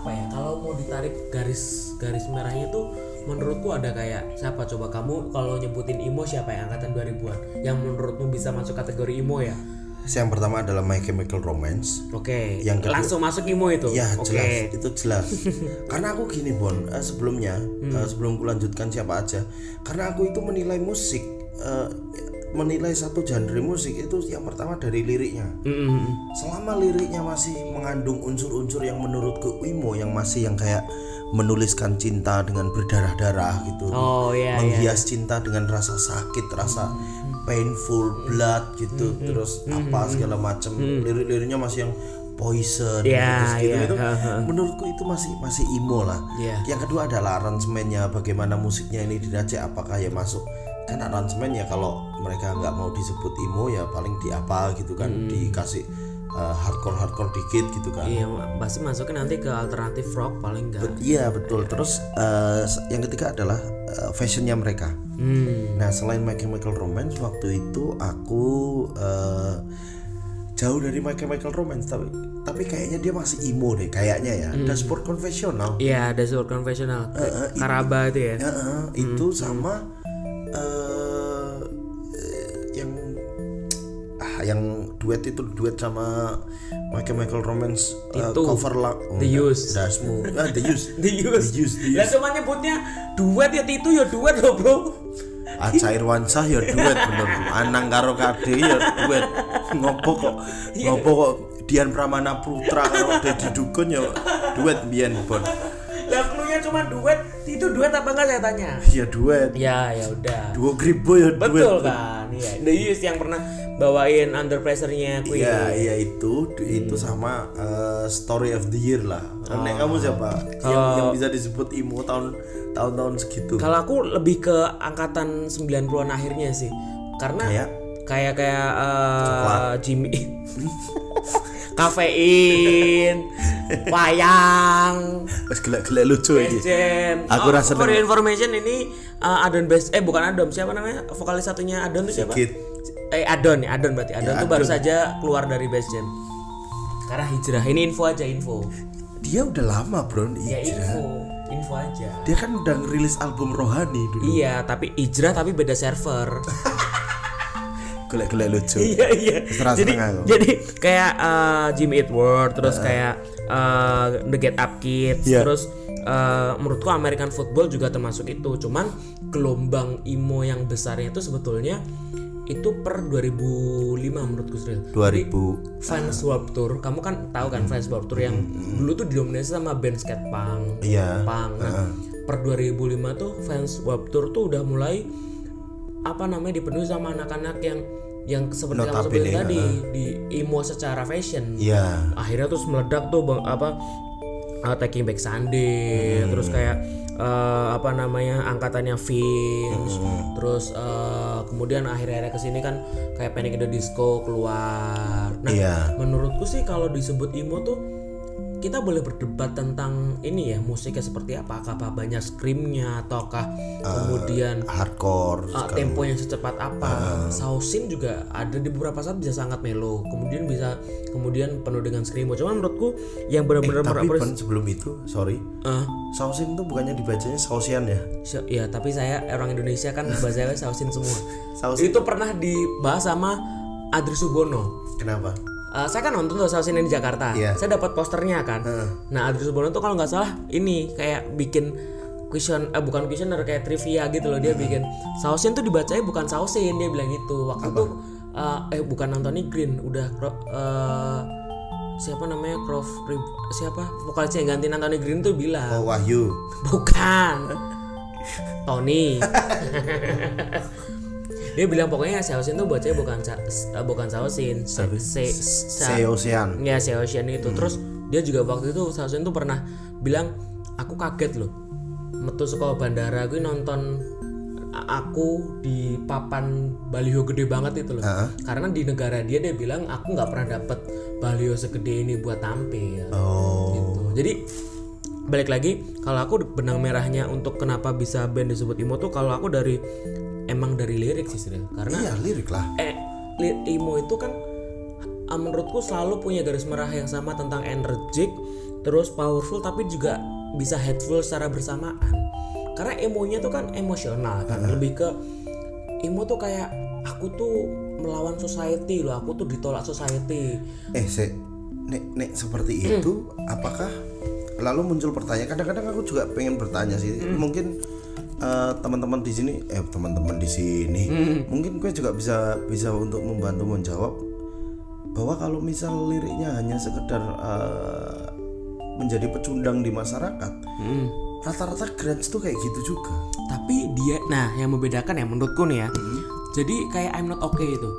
apa ya kalau mau ditarik garis garis merahnya tuh menurutku ada kayak siapa coba kamu kalau nyebutin emo siapa yang angkatan 2000-an yang menurutmu bisa masuk kategori emo ya? Yang pertama adalah My Chemical Romance. Oke. Yang kedua- langsung masuk emo itu. Ya jelas itu jelas. (laughs) karena aku gini Bon, eh, sebelumnya Hmm. eh, sebelum kulanjutkan siapa aja, karena aku itu menilai musik, eh, menilai satu genre musik itu yang pertama dari liriknya. Mm-mm. Selama liriknya masih mengandung unsur-unsur yang menurutku emo yang masih yang kayak menuliskan cinta dengan berdarah-darah gitu. Oh iya iya. menghias cinta dengan rasa sakit, rasa painful, blood gitu, Hmm. terus apa segala macam. Lirik-liriknya masih yang poison Iya, gitu, iya, itu menurutku itu masih masih emo lah. Iya. Yang kedua adalah aransemennya, bagaimana musiknya ini diracik, apakah ya masuk kan aransemen ya kalau mereka nggak mau disebut emo ya paling di apa gitu kan dikasih hardcore hardcore dikit gitu kan. Iya, pasti masuknya nanti ke alternatif rock paling enggak. Iya betul. Terus eh, yang ketiga adalah eh, fashionnya mereka. Hmm. Nah selain My Chemical Romance waktu itu aku eh, jauh dari My Chemical Romance tapi tapi kayaknya dia masih emo deh kayaknya ya. Hmm. Sport konvensional. Iya, ada sport konvensional. Karaba itu ya. Ya, eh, itu sama eh, yang ah yang duet itu duet sama My Chemical Romance eh, Itu. cover lah The Used. Dasmu ah, The Used (laughs) The Used. The The Lah cuma nyebutnya duet ya itu ya duet loh, Bro. Aca Irwansah ya duet bener Anang karo Kade ya duet ngopo kok ngopo kok Dian Pramana Putra karo Dedi Dukun ya duet biyen Bon Lah cuma duet. Itu duet apa enggak saya tanya? ya duet Ya, ya udah. duo Gribo ya duet Betul kan? Iya. The Used yang pernah bawain Under Pressure-nya Queen. Iya, iya itu itu sama eh, Story of the Year lah. Nek kamu siapa? Yang, yang bisa disebut emo tahun tahun-tahun segitu. Kalau aku lebih ke angkatan 90-an akhirnya sih. Karena Kayak? Kayak kayak eh, Jimmy. (laughs) Kafein wayang. Wes gelek-gelek lucu. Jam Aku Oh, rasa for information ini eh, Adon Best eh bukan Adon siapa namanya? Vokalis satunya Adon itu siapa? Eh Adon ya Adon berarti. Adon Ya, tuh baru saja keluar dari Best Jam. Karena hijrah. Ini info aja info. Dia udah lama, Bro. ya Hijrah. info. Info aja. Dia kan udah ngerilis album Rohani dulu. iya tapi hijrah tapi beda server (laughs) Gelek-gelek lucu. (laughs) iya iya jadi aku. jadi kayak eh, Jimmy Eat World terus kayak eh, The Get Up Kids Iya. terus eh, menurutku American Football juga termasuk itu cuman gelombang emo yang besarnya itu sebetulnya itu per 2005 menurutku Sril 2000 Fans Warped Tour kamu kan tahu kan Fans Warped Tour yang dulu tuh didominasi sama band skate punk Iya. punk nah per 2005 tuh Fans Warped Tour tuh udah mulai apa namanya dipenuhi sama anak-anak yang yang seperti kamu sebutin tadi di emo secara fashion Iya. akhirnya terus meledak tuh bang, apa uh, Taking Back Sunday Hmm. terus kayak uh, apa namanya angkatannya Vince Hmm. terus uh, kemudian akhir-akhirnya ke sini kan kayak Panic! the Disco keluar nah Iya. menurutku sih kalau disebut emo tuh kita boleh berdebat tentang ini ya musiknya seperti apa? Apakah banyak screamnya ataukah kemudian hardcore uh, tempo yang secepat apa? Sausin juga ada di beberapa saat bisa sangat melo. Kemudian bisa kemudian penuh dengan screamo. Cuman menurutku yang benar-benar tapi merapres- Ban, sebelum itu sorry. Ah, sausin tuh bukannya dibacanya sausian ya? So- ya tapi saya orang Indonesia kan (laughs) bahasa sausin semua. Sausin itu pernah dibahas sama Adri Subono. Kenapa Uh, saya kan nonton tuh yang di Jakarta. Iya. Saya dapat posternya kan. Nah, Adri Subono tuh kalau nggak salah ini kayak bikin question eh bukan questioner kayak trivia gitu loh. Dia bikin. Sausin tuh dibacanya bukan Sausin dia bilang gitu. Waktu itu uh, eh bukan Anthony Green udah uh, siapa namanya Croft Rib- siapa? Vokalisnya yang gantiin Anthony Green tuh bilang. Oh Wahyu. Bukan. (laughs) Tony (laughs) dia bilang pokoknya Sausin tuh bacanya bukan Sa- eh, bukan Sausin se, se, sa- Seosian Ya si Ocean itu Terus dia juga waktu itu Sausin tuh pernah bilang Aku kaget loh. Metu sekolah bandara Gue nonton aku di papan baliho gede banget itu loh. Karena di negara dia dia bilang aku nggak pernah dapet baliho segede ini buat tampil. Oh. Gitu. Jadi balik lagi kalau aku benang merahnya untuk kenapa bisa band disebut emo tuh kalau aku dari emang dari lirik sih Sril. karena iya lirik lah. Eh li- emo itu kan ah, menurutku selalu punya garis merah yang sama tentang energik terus powerful tapi juga bisa hateful secara bersamaan. Karena emonya tuh kan emosional kan. Lebih ke emo tuh kayak aku tuh melawan society loh. Aku tuh ditolak society. Eh se nek nek seperti Hmm. itu apakah lalu muncul pertanyaan kadang-kadang aku juga pengen bertanya sih. Hmm. mungkin eh, teman-teman di sini eh teman-teman di sini. Hmm. mungkin gue juga bisa bisa untuk membantu menjawab bahwa kalau misal liriknya hanya sekedar eh, menjadi pecundang di masyarakat Hmm. rata-rata grunge tuh kayak gitu juga. Tapi dia nah yang membedakan ya menurutku nih ya. Jadi kayak I'm not okay itu.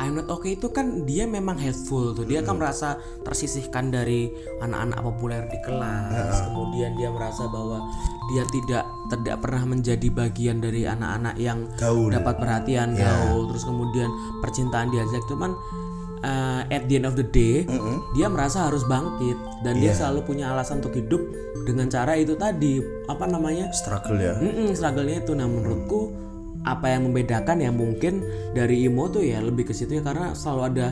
I'm not okay itu kan dia memang hateful tuh. Dia kan merasa tersisihkan dari anak-anak populer di kelas. Kemudian dia merasa bahwa dia tidak tidak pernah menjadi bagian dari anak-anak yang gaul. dapat perhatian gaul. Terus kemudian percintaan diajak cuman uh, at the end of the day dia merasa harus bangkit. Dan dia selalu punya alasan untuk hidup dengan cara itu tadi. Apa namanya? Struggle ya. Mm-mm, struggle-nya itu. Nah menurutku apa yang membedakan ya mungkin dari Imo tuh ya lebih ke situ ya. Karena selalu ada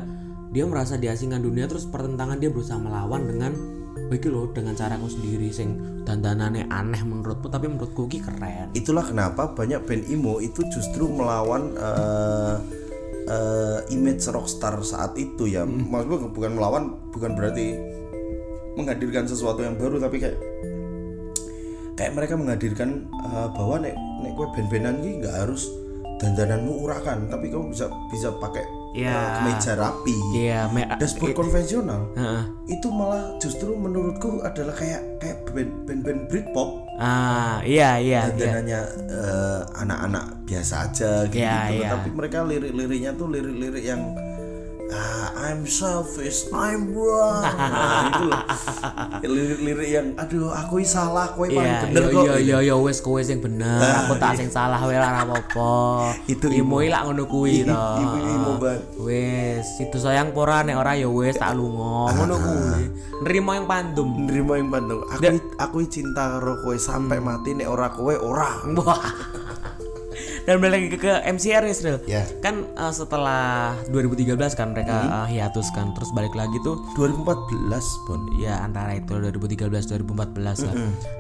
dia merasa diasingkan dunia terus pertentangan dia berusaha melawan dengan baik loh dengan caraku sendiri sing dandanannya aneh menurutku tapi menurutku ki keren. Itulah kenapa banyak band emo itu justru melawan eh, eh, image rockstar saat itu ya. Maksud gue bukan melawan bukan berarti menghadirkan sesuatu yang baru tapi kayak kayak mereka menghadirkan eh, bahwa nek nek kue band-bandan ini nggak harus dandananmu urakan tapi kamu bisa bisa pakai Ya. eh, kemeja rapi Iya, me- dashboard konvensional Heeh. itu malah justru menurutku adalah kayak kayak band- band-band Britpop ah iya iya iya dandanannya eh, anak-anak biasa aja gitu, Iya, iya. tapi mereka lirik-liriknya tuh lirik-lirik yang ah, I'm selfish, I'm wrong nah, itu loh lirik-lirik yang aduh aku salah, ini paling Iya, bener iya, kok iya, gitu. iya, iya, wes kowe sing bener, aku tak sing salah lah ora apa-apa. Itu imo lak ngono kuwi to. Ibu imo banget. Wes, itu sayang pora nek ora ya wes tak lunga. Ngono kuwi. Nerimo yang pandum. Nerima yang bantu. Aku aku cinta karo kowe sampai mati nek ora kowe ora. Wah. Dan balik lagi ke, ke MCR nih, Sril. Ya. Kan eh, setelah 2013 kan mereka eh, hiatus kan, terus balik lagi tuh 2014, Bon. ya antara itu 2013 2014 lah.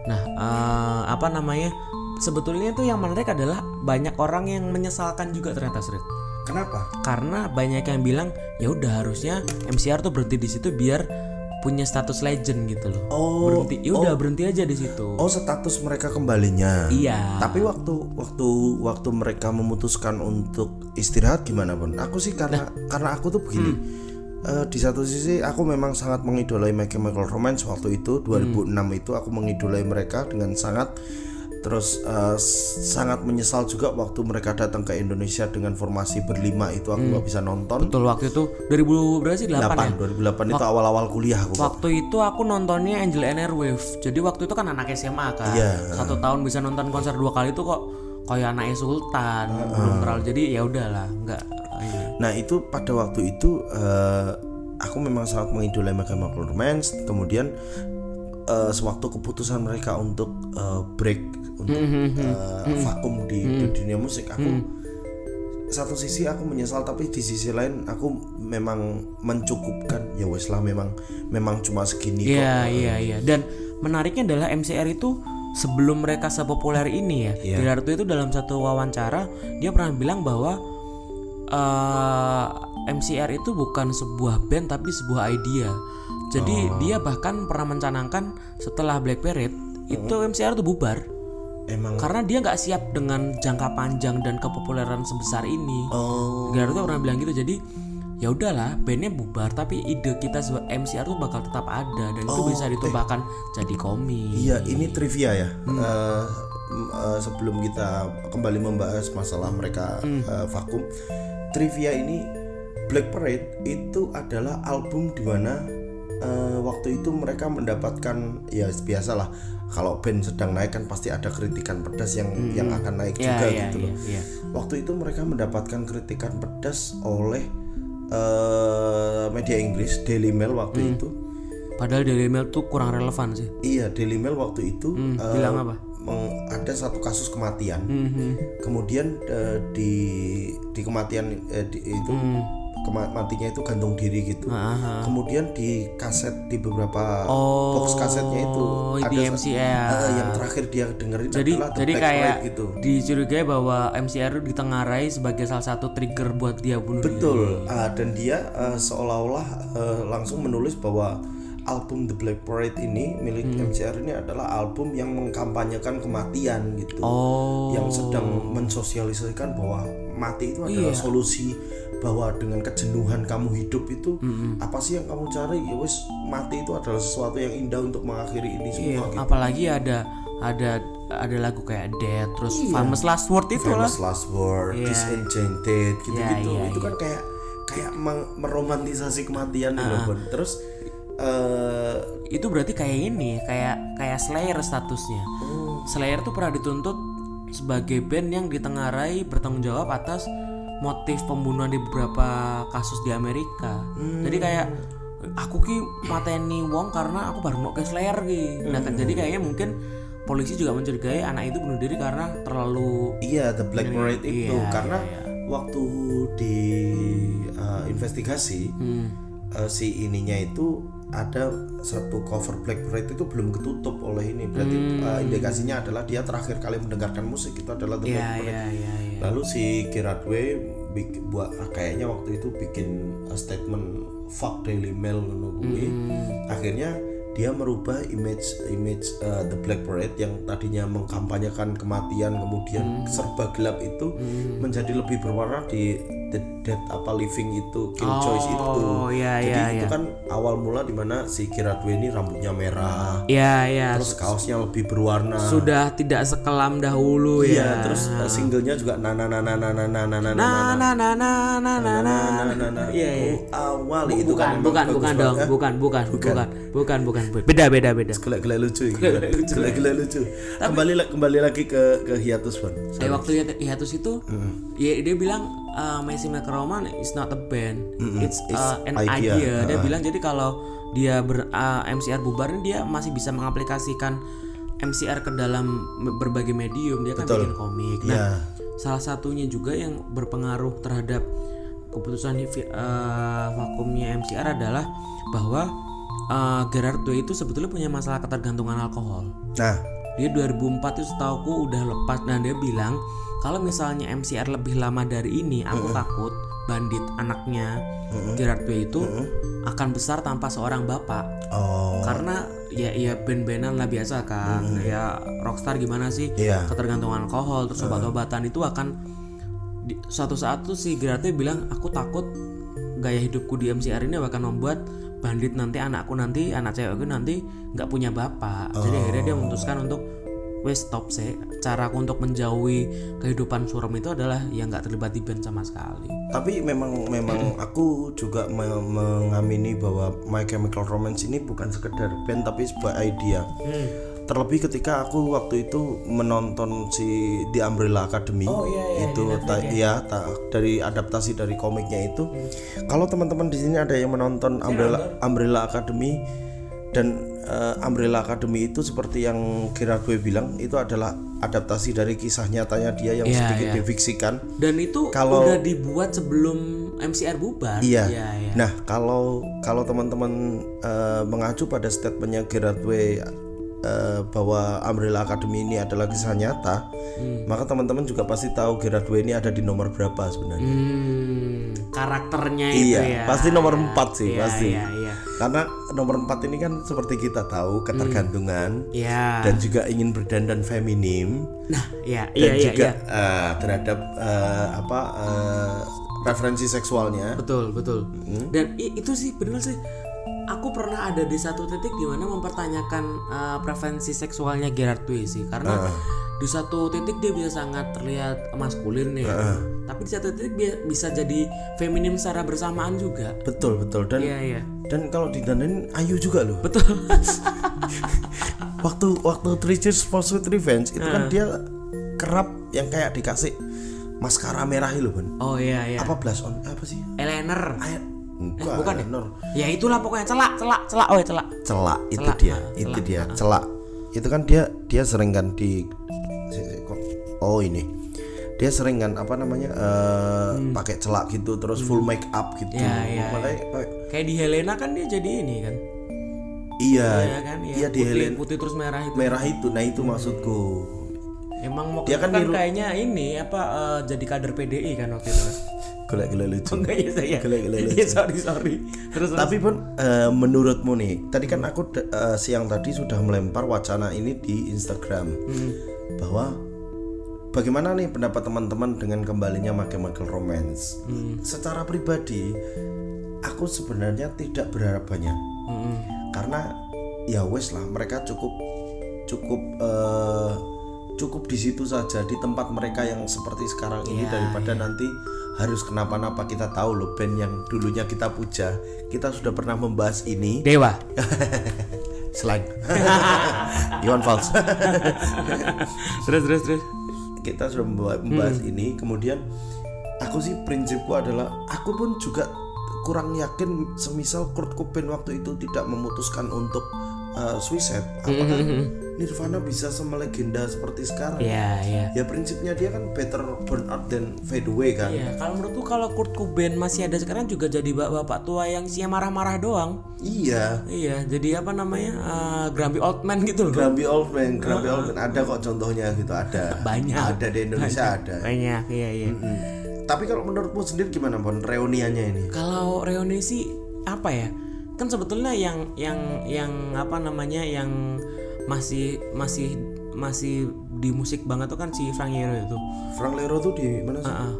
Nah, eh, apa namanya? Sebetulnya tuh yang menarik adalah banyak orang yang menyesalkan juga ternyata Srit. Kenapa? Karena banyak yang bilang ya udah harusnya MCR tuh berhenti di situ biar punya status legend gitu loh. Oh, berhenti. Ya udah berhenti aja di situ. Oh, status mereka kembalinya. Iya. Tapi waktu waktu waktu mereka memutuskan untuk istirahat gimana pun, aku sih karena karena aku tuh begini. Eh, di satu sisi aku memang sangat mengidolai My Chemical Romance waktu itu 2006 itu aku mengidolai mereka dengan sangat terus s- sangat menyesal juga waktu mereka datang ke Indonesia dengan formasi berlima itu aku nggak bisa nonton. Betul waktu itu 2000 berapa sih 8 ya? 8 2008 itu awal-awal kuliah aku. Waktu itu aku nontonnya Angel and Airwave. Jadi waktu itu kan anak SMA kan. Iya. Satu tahun bisa nonton konser dua kali itu kok kayak anaknya Sultan. Belum terlalu jadi ya udahlah, enggak ini. Nah itu pada waktu itu eh, aku memang sangat mengidolai Chemical Romance kemudian eh, sewaktu keputusan mereka untuk eh, break untuk eh, vakum di, di dunia musik aku satu sisi aku menyesal tapi di sisi lain aku memang mencukupkan. Ya wes lah memang memang cuma segini kok. Iya iya. Iya dan menariknya adalah MCR itu sebelum mereka sepopuler ini ya. Iya. Gerardo itu dalam satu wawancara dia pernah bilang bahwa eh, MCR itu bukan sebuah band tapi sebuah idea jadi Oh. dia bahkan pernah mencanangkan setelah Black Parade itu MCR itu bubar. Emang? Karena dia nggak siap dengan jangka panjang dan kepopuleran sebesar ini. Oh. Gerardo pernah bilang gitu. Jadi ya udahlah bandnya bubar tapi ide kita sebagai MCR tuh bakal tetap ada dan itu bisa ditumpahkan jadi komik. Iya, ini trivia ya. Eh, m- eh, sebelum kita kembali membahas masalah mereka eh, vakum, trivia ini Black Parade itu adalah album di eh, waktu itu mereka mendapatkan ya biasalah kalau band sedang naik kan pasti ada kritikan pedas yang yang akan naik ya juga ya gitu loh. ya. Waktu itu mereka mendapatkan kritikan pedas oleh eh, media Inggris Daily Mail waktu itu. padahal Daily Mail tuh kurang relevan sih Iya, Daily Mail waktu itu eh, bilang apa meng- ada satu kasus kematian. Mhm. Kemudian eh, di di kematian eh, di- itu kema- matinya itu gantung diri gitu. Hmm. Ah, Kemudian di kaset di beberapa Oh, box kasetnya itu ada MCR. eh, yang terakhir dia dengerin jadi adalah The jadi Black kayak gitu. dicurigai bahwa MCR itu ditengarai sebagai salah satu trigger buat dia bunuh diri. Betul. Ah, dan dia eh, seolah-olah eh, langsung menulis bahwa album The Black Parade ini milik Hmm. MCR ini adalah album yang mengkampanyekan kematian gitu. oh yang sedang mensosialisasikan bahwa mati itu adalah Iya. solusi bahwa dengan kejenuhan kamu hidup itu apa sih yang kamu cari ya wes mati itu adalah sesuatu yang indah untuk mengakhiri ini Iya, semua gitu. apalagi ada ada ada lagu kayak Dead terus Famous Last Word itu lah. Famous last word, Iya. disenchanted gitu-gitu Iya, iya, itu kan kayak kayak meng- meromantisasi kematian nih loh, Bon. terus eh Itu berarti kayak ini, kayak kayak Slayer statusnya. Oh. Slayer tuh pernah dituntut sebagai band yang ditengarai bertanggung jawab atas motif pembunuhan di beberapa kasus di Amerika. Hmm. Jadi kayak aku ki mateni wong karena aku baru mau ke Slayer ki. Nah, Hmm. jadi kayaknya mungkin polisi juga mencurigai anak itu bunuh diri karena terlalu Iya, The Black Parade itu Iya, karena iya, waktu di uh, investigasi hmm, uh, si ininya itu ada satu cover Black Parade itu belum ketutup oleh ini berarti Hmm. uh, indikasinya adalah dia terakhir kali mendengarkan musik itu adalah The Black ya Parade. ya ya. Lalu si Kiradwe bik- buat ah, kayaknya waktu itu bikin statement fuck Daily Mail kuwi. Hmm. Akhirnya dia merubah image image uh, The Black Parade yang tadinya mengkampanyekan kematian kemudian serba gelap itu menjadi lebih berwarna di The Dead apa Living itu Kill Choice itu. Oh, iya, Jadi iya, itu iya. kan awal mula di mana si Kiradwe ini rambutnya merah, Ya ya terus kaosnya lebih berwarna. sudah tidak sekelam dahulu Iya, ya. terus uh, singlenya juga na na na na na na na na na na na na na na na na na. nah, nah, nah. Iya iya. awal itu Bukan kan bukan memang bukan bagus dong, banget. bukan bukan bukan bukan bukan beda beda beda. Gila gila lucu gila gila lucu kembali la- kembali lagi ke ke hiatus Bon Dari waktu hiat- hiatus itu, ya dia bilang uh, Chemical Romance is not a band, it's, uh, an idea. idea. Dia bilang jadi kalau dia ber, uh, MCR bubar dia masih bisa mengaplikasikan MCR ke dalam berbagai medium. Dia kan bikin komik. Nah, ya salah satunya juga yang berpengaruh terhadap keputusan uh, vakumnya MCR adalah bahwa uh, Gerardo itu sebetulnya punya masalah ketergantungan alkohol. nah Dia 2004 itu setauku udah lepas dan dia bilang kalau misalnya MCR lebih lama dari ini, aku takut bandit anaknya Gerardo itu akan besar tanpa seorang bapak. oh Karena ya ya band-bandan lah biasa kan. Ya rockstar gimana sih? Iya. Ketergantungan alkohol terus obat-obatan itu akan di- suatu saat tuh si Gerardo bilang aku takut gaya hidupku di MCR ini akan membuat bandit nanti anakku nanti anak cewekku nanti nggak punya bapak jadi akhirnya dia memutuskan untuk wes stop sih. Caraku untuk menjauhi kehidupan suram itu adalah yang nggak terlibat di band sama sekali. Tapi memang memang aku juga me- mengamini bahwa My Chemical Romance ini bukan sekedar band tapi sebuah idea. Terlebih ketika aku waktu itu menonton si The Umbrella Academy. Oh, iya, iya, itu ta- ya. ta- dari adaptasi dari komiknya itu. Kalau teman-teman di sini ada yang menonton Umbrella Umbrella Academy dan eh, Umbrella Academy itu seperti yang Gerard Way bilang itu adalah adaptasi dari kisah nyatanya dia yang Iya, sedikit iya. difiksikan Dan itu Kalau- udah dibuat sebelum MCR bubar. Iya. Iya, iya. Nah, kalau kalau teman-teman eh, mengacu pada statementnya Gerard Way eh, bahwa Umbrella Academy ini adalah kisah nyata, maka teman-teman juga pasti tahu Gerard Way ini ada di nomor berapa sebenarnya. Hmm, karakternya itu Iya, ya. pasti nomor 4 sih, Iya, pasti. Iya, iya. Karena nomor 4 ini kan seperti kita tahu ketergantungan Iya. dan juga ingin berdandan feminim Nah, iya, dan iya, iya, juga iya. eh, terhadap eh, apa eh, referensi seksualnya. Betul, betul. Hmm. Dan itu sih bener sih. Aku pernah ada di satu titik di mana mempertanyakan uh, preferensi seksualnya Gerard Way sih, karena di satu titik dia bisa sangat terlihat maskulin nih, tapi di satu titik dia bisa jadi feminim secara bersamaan juga. Betul, betul. Dan Iya, iya. Dan kalau didandanin ayu juga loh. Betul. (laughs) waktu waktu Three Cheers for Sweet Revenge itu kan dia kerap yang kayak dikasih maskara merah itu kan oh iya, iya. apa blush on apa sih Eyeliner. Air enggak bukan ya? eyeliner. Ya itulah pokoknya celak, celak, celak. Oh, ya celak. celak itu Celak, dia ah, itu dia celak itu kan dia dia sering kan di oh ini dia sering kan apa namanya eh, pakai celak gitu terus full make up gitu Hmm. Iya, iya, Makanya pakai- Kayak di Helena kan dia jadi ini kan. iya Iya kan? Iya, iya di putih, Helen putih terus merah itu. merah itu nah itu maksudku Emang mau Dia kan, kan niru- kayaknya ini apa eh, jadi kader PDI kan waktu itu. kan? gila-gila lucu Enggak ya saya. Gila-gila Iya, sorry, sorry. Terus terus. Tapi pun eh, menurutmu nih, tadi kan aku eh, siang tadi sudah melempar wacana ini di Instagram Hmm. bahwa bagaimana nih pendapat teman-teman dengan kembalinya Chemical Romance. Hmm. Secara pribadi, aku sebenarnya tidak berharap banyak Mm-mm. karena ya wes lah mereka cukup cukup eh, cukup di situ saja di tempat mereka yang seperti sekarang ini Ya, daripada nanti harus kenapa-napa kita tahu loh band yang dulunya kita puja kita sudah pernah membahas ini Dewa. (laughs) selain (laughs) Iwan Fals terus terus terus. Kita sudah memba- membahas ini kemudian aku sih prinsipku adalah aku pun juga kurang yakin semisal Kurt Cobain waktu itu tidak memutuskan untuk uh, suicide apakah Nirvana bisa semelegenda seperti sekarang Iya, iya. ya prinsipnya dia kan better burn out than fade away kan Iya, kalau menurutku kalau Kurt Cobain masih ada sekarang juga jadi bapak-bapak tua yang isinya marah-marah doang. iya Iya, jadi apa namanya? eh, grumpy old man gitu loh. Grumpy Old Man, Grumpy Old Man ada kok contohnya gitu ada Banyak. ada di Indonesia ada Banyak, iya iya. Hmm. tapi kalau menurutmu sendiri gimana Bon reuniannya ini Kalau reuni sih apa ya? Kan sebetulnya yang yang yang apa namanya yang masih masih masih di musik banget tuh kan si Frank Hero itu. Frank Lero tuh di mana sih Heeh.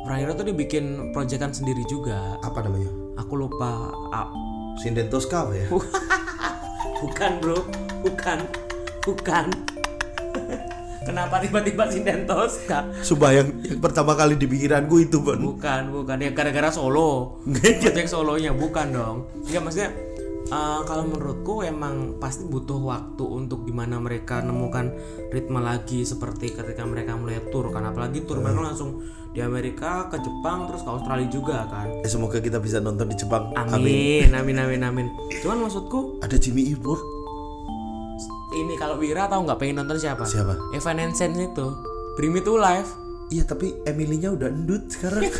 Frank Hero tuh dibikin proyekan sendiri juga. apa namanya Aku lupa. ah, Sinden Tosca apa ya (laughs) bukan bro, bukan, bukan. (laughs) Kenapa tiba-tiba Sinden Tosca? Sumpah yang, yang pertama kali di pikiranku itu Bon Bukan, bukan. Ya gara-gara solo. Project solonya bukan dong. Enggak maksudnya eh, kalau menurutku emang pasti butuh waktu untuk gimana mereka nemukan ritme lagi seperti ketika mereka mulai tour kan. Apalagi tour mereka langsung di Amerika ke Jepang terus ke Australia juga kan. Eh, semoga kita bisa nonton di Jepang. Amin amin. amin amin cuman maksudku ada Jimmy World ini kalau Wira tahu nggak pengen nonton siapa? Siapa? Evanescence itu. Bring Me to Life. Iya tapi Emily-nya udah endut sekarang. (laughs)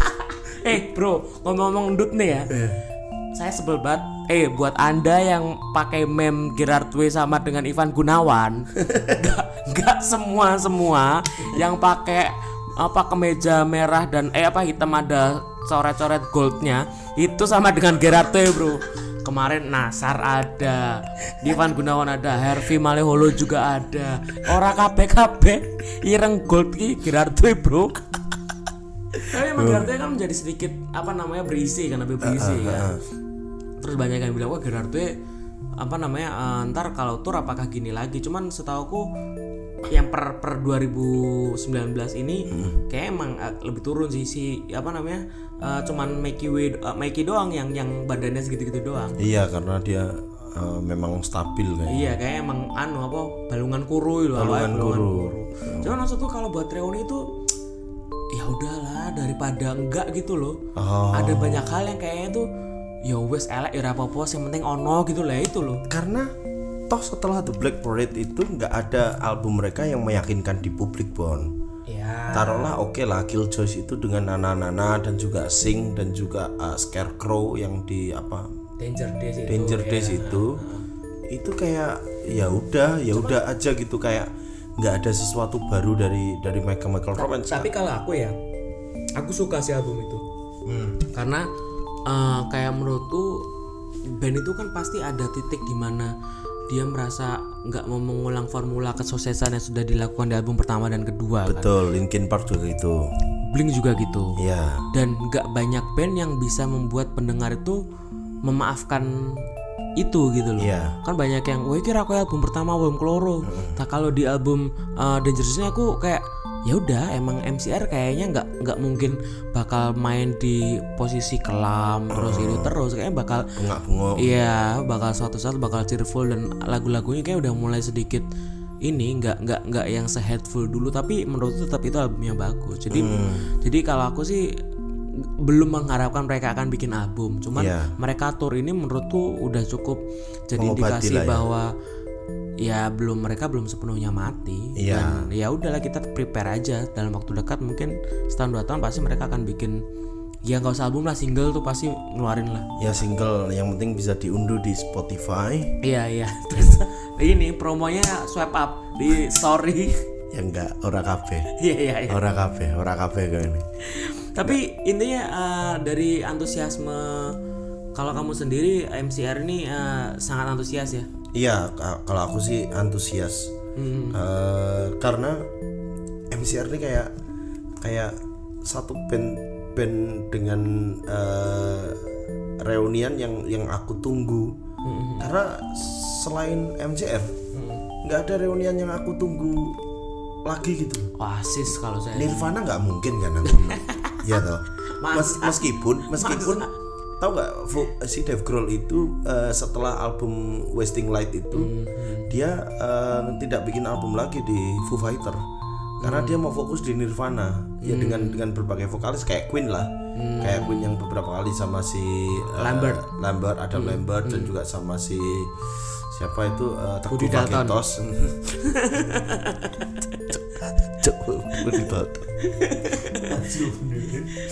Eh bro ngomong-ngomong ndut nih ya. Eh, saya sebel banget eh buat anda yang pakai meme Gerard Way sama dengan Ivan Gunawan (laughs) nggak nggak semua semua yang pakai apa kemeja merah dan eh apa hitam ada coret-coret goldnya itu sama dengan Gerard Way bro. Kemarin Nasar ada Ivan Gunawan ada Harvey Maleholo juga ada. Orang KPKP ireng gold ki Gerard Way bro. (laughs) Tapi emang Gerard Way kan menjadi sedikit apa namanya berisi kan lebih berisi kan terus banyak yang bilang wah Gerard Way apa namanya eh, ntar kalau tour apakah gini lagi cuman setauku yang per per 2019 ini kayak emang eh, lebih turun sih si apa namanya eh, cuman Mikey Way eh, Mikey doang yang yang badannya segitu-gitu doang iya karena dia eh, memang stabil kayak. Iya kayak emang anu apa balungan kuru itu Balungan kuru. Cuman maksudku kalau buat reuni itu ya udahlah daripada enggak gitu loh. Oh. Ada banyak hal yang kayaknya tuh ya wes elek ya apa-apa yang penting ono gitu lah itu loh. Karena toh setelah The Black Parade itu nggak ada album mereka yang meyakinkan di publik Bon. Ya. Taruhlah oke lah Killjoys itu dengan Nana Nana dan juga Sing dan juga uh, Scarecrow yang di apa Danger Days itu. Danger ya. Days itu itu kayak ya udah ya udah aja gitu kayak nggak ada sesuatu baru dari dari Michael Michael Romance Tapi kalau aku ya, aku suka sih album itu. Karena eh, kayak menurutku band itu kan pasti ada titik di mana dia merasa nggak mau mengulang formula kesuksesan yang sudah dilakukan di album pertama dan kedua kan. betul Linkin Park juga gitu Blink juga gitu. ya Dan nggak banyak band yang bisa membuat pendengar itu memaafkan itu gitu loh. Iya. Kan banyak yang, wah kira aku album pertama album keloro. Nah kalau di album uh, Dangerousnya aku kayak ya udah emang MCR kayaknya nggak nggak mungkin bakal main di posisi kelam terus ini terus. Kayaknya bakal iya bakal suatu saat bakal cheerful dan lagu-lagunya kayak udah mulai sedikit ini nggak nggak nggak yang sehatful dulu. Tapi menurut tetap itu albumnya bagus. Jadi jadi kalau aku sih belum mengharapkan mereka akan bikin album. Cuman Iya. mereka tour ini menurutku udah cukup jadi Mengobati indikasi ya. Ya belum mereka belum sepenuhnya mati. Iya. dan ya udahlah kita prepare aja. Dalam waktu dekat mungkin setahun dua tahun pasti mereka akan bikin ya nggak usah album lah single tuh pasti ngeluarin lah. Ya single. Yang penting bisa diunduh di Spotify. Iya iya. (laughs) Terus ini promonya swipe up di story. (laughs) ya enggak ora kabeh. (laughs) Iya iya iya. ora kabeh. Ora kabeh kayak ini. Tapi intinya eh, dari antusiasme kalau kamu sendiri MCR ini eh, sangat antusias ya. iya ka- kalau aku sih antusias Hmm. Eh, karena MCR ini kayak kayak satu band band dengan eh, reunian yang yang aku tunggu Hmm. karena selain MCR nggak ada reunian yang aku tunggu lagi gitu Oasis kalau saya. Nirvana nggak mungkin kan aku (laughs) ya toh Mes- meskipun meskipun tahu nggak si Dave Grohl itu eh, setelah album Wasting Light itu dia eh, tidak bikin album lagi di Foo Fighter. Karena dia mau fokus di Nirvana. Ya dengan dengan berbagai vokalis kayak Queen lah. Kayak Queen yang beberapa kali sama si eh, Lambert. Lambert Adam Lambert dan juga sama si siapa itu Teguh Budi Dalton. (laughs) (laughs) Cuk, Budi Dalton.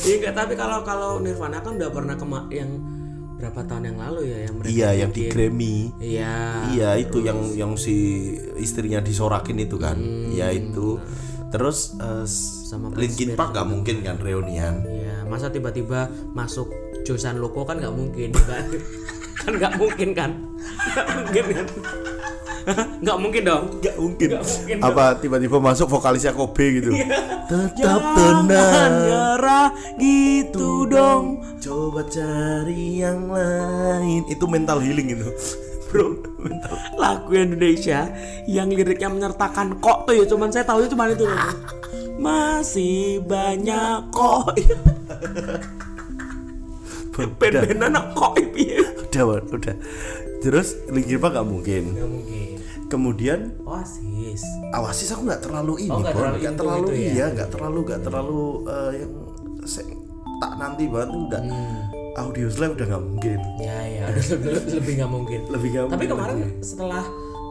Iya enggak tapi kalau kalau Nirvana kan udah pernah kema yang berapa tahun yang lalu ya yang mereka Iya yang di. Grammy. Iya. Iya itu yang yang si istrinya disorakin itu kan. Ya itu. Terus eh, Sama Linkin Park gak mungkin kan reunian. Iya, masa tiba-tiba masuk Josan Loko kan nggak mungkin kan? (laughs) kan nggak mungkin kan? (laughs) Nggak mungkin kan? (laughs) Nggak mungkin dong. Gak mungkin. mungkin Apa tiba-tiba masuk vokalisnya Kobe gitu. Tetap Jangan tenang. nyerah gitu dong. Coba cari yang lain. Itu mental healing itu. (laughs) Bro, mental. Lagu Indonesia yang liriknya menyertakan kok tuh ya cuman saya tahu cuma itu. (laughs) Masih banyak kok. Ben-benan kok piye? Udah, Wan, udah. Terus Linkin Park gak mungkin. Nggak mungkin. Kemudian Oasis. Awasis aku nggak terlalu ini, Oh, nggak Bon. terlalu nggak terlalu gitu ya? iya, nggak terlalu nggak terlalu eh, yang se- tak nanti banget udah Hmm. audio slave udah nggak mungkin. Ya ya, (laughs) lebih, nggak mungkin. Lebih nggak Tapi mungkin kemarin lagi. setelah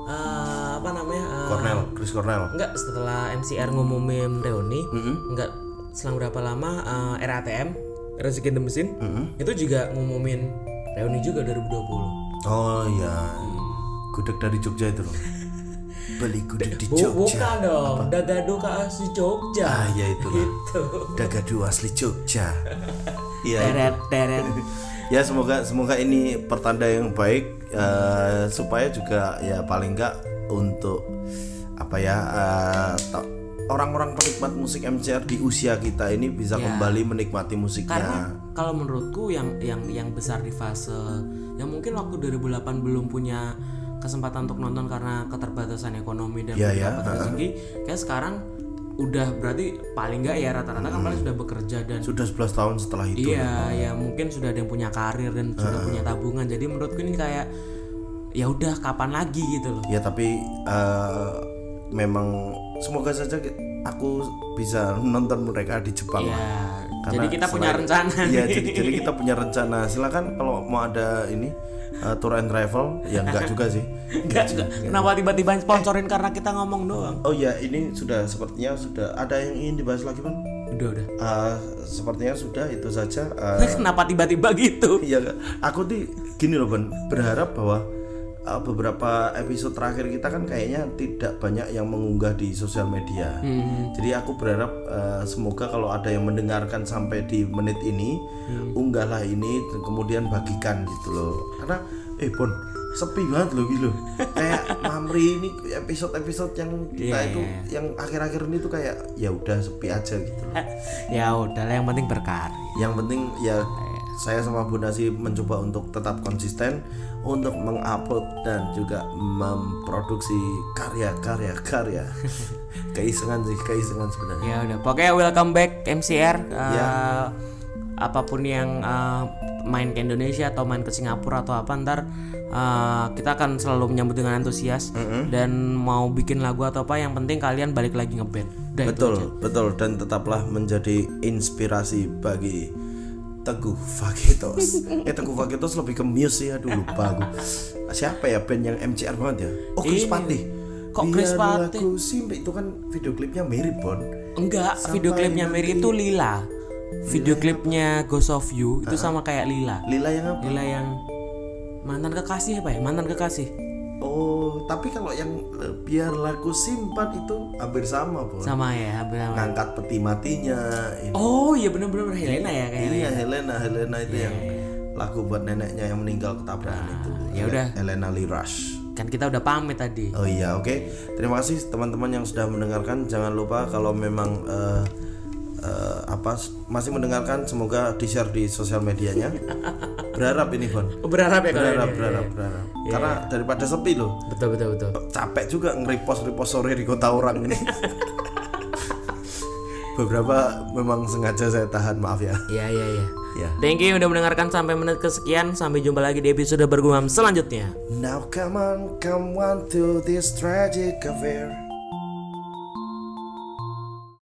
eh, apa namanya? eh, Cornell, Chris Cornell. Enggak, setelah MCR ngumumin reuni, enggak selang berapa lama eh, RATM, Rezeki the Mesin, itu juga ngumumin reuni juga 2020. Oh iya, gudeg dari Jogja itu loh. (laughs) Beli gudeg di Jogja. bukan dong, Dagado KFC Jogja. Ah ya. Itu. Dagadu asli Jogja. (laughs) Iya. Teret teret. (laughs) ya semoga semoga ini pertanda yang baik eh, supaya juga ya paling enggak untuk apa ya ta- orang-orang penikmat musik MCR di usia kita ini bisa Ya. kembali menikmati musiknya. Karena kalau menurutku yang yang yang besar di fase yang mungkin waktu 2008 belum punya kesempatan untuk nonton karena keterbatasan ekonomi dan Iya, belum ya, dapat rezeki, kayak sekarang udah berarti paling nggak ya rata-rata kan paling sudah bekerja dan Sudah 11 tahun setelah itu. iya ya mungkin sudah ada yang punya karir dan sudah punya tabungan jadi menurutku ini kayak ya udah kapan lagi gitu loh Ya tapi eh, memang semoga saja aku bisa nonton mereka di Jepang. ya lah. jadi kita punya selain- rencana Iya, jadi, jadi (laughs) kita punya rencana. Silakan kalau mau ada ini eh, tour and travel, ya enggak juga sih. (laughs) Enggak juga. Kenapa tiba-tiba sponsorin karena kita ngomong doang? Oh ya, ini sudah sepertinya sudah ada yang ingin dibahas lagi, Bang? Udah, udah. Eh, sepertinya sudah itu saja. Eh, (laughs) Kenapa tiba-tiba gitu? (laughs) Iya, aku tuh gini loh, Ban, berharap bahwa uh, beberapa episode terakhir kita kan kayaknya tidak banyak yang mengunggah di sosial media. Jadi aku berharap uh, semoga kalau ada yang mendengarkan sampai di menit ini, unggahlah ini dan kemudian bagikan gitu loh. Karena eh Bon, sepi banget loh gitu. kayak (laughs) Mamri ini episode-episode yang kita Iya, itu iya, yang akhir-akhir ini tuh kayak ya udah sepi aja gitu loh. (laughs) ya udahlah yang penting berkarya. Yang penting ya saya sama Bu Nasi mencoba untuk tetap konsisten untuk mengupload dan juga memproduksi karya-karya karya. (laughs) keisengan sih, keisengan sebenarnya. Ya udah, pokoknya welcome back MCR. Uh, Ya. Apa pun yang uh, main ke Indonesia atau main ke Singapura atau apa ntar uh, kita akan selalu menyambut dengan antusias dan mau bikin lagu atau apa yang penting kalian balik lagi ngeband. Udah Betul, betul dan tetaplah menjadi inspirasi bagi Teguh Fakitos. (laughs) eh Teguh Fakitos lebih ke Muse sih, aduh lupa aku. Siapa ya band yang MCR banget ya? Oh Chris Ini. Patih. Kok Chris Patih? itu kan video klipnya mirip Bon. Enggak, video klipnya Mary itu Lila. Video klipnya Ghost of You itu sama kayak Lila. Lila yang apa? Lila yang mantan kekasih apa ya? Mantan kekasih. Oh, tapi kalau yang eh, biarlah ku simpan itu hampir sama, Bon. Sama ya, hampir sama. Ngangkat peti matinya. Ini. Oh iya bener-bener Helena ya kayaknya. Iya, Helena, Helena itu yang lagu buat neneknya yang meninggal ketabrakan itu. ya udah. Helena Lee Rush. Kan kita udah pamit tadi. Oh iya, oke. Terima kasih teman-teman yang sudah mendengarkan. Jangan lupa kalau memang eh, eh, apa masih mendengarkan, semoga di share di sosial medianya. (laughs) Berharap ini, Bon. Berharap ya Berharap, ini. berharap, berharap. Karena daripada sepi loh. Betul betul betul. Capek juga nge-repost repost sore di kota orang ini. (laughs) Beberapa memang sengaja saya tahan, maaf ya. Iya iya iya. Ya. Thank you udah mendengarkan sampai menit kesekian. Sampai jumpa lagi di episode bergumam selanjutnya. Now come on, come on to this tragic affair.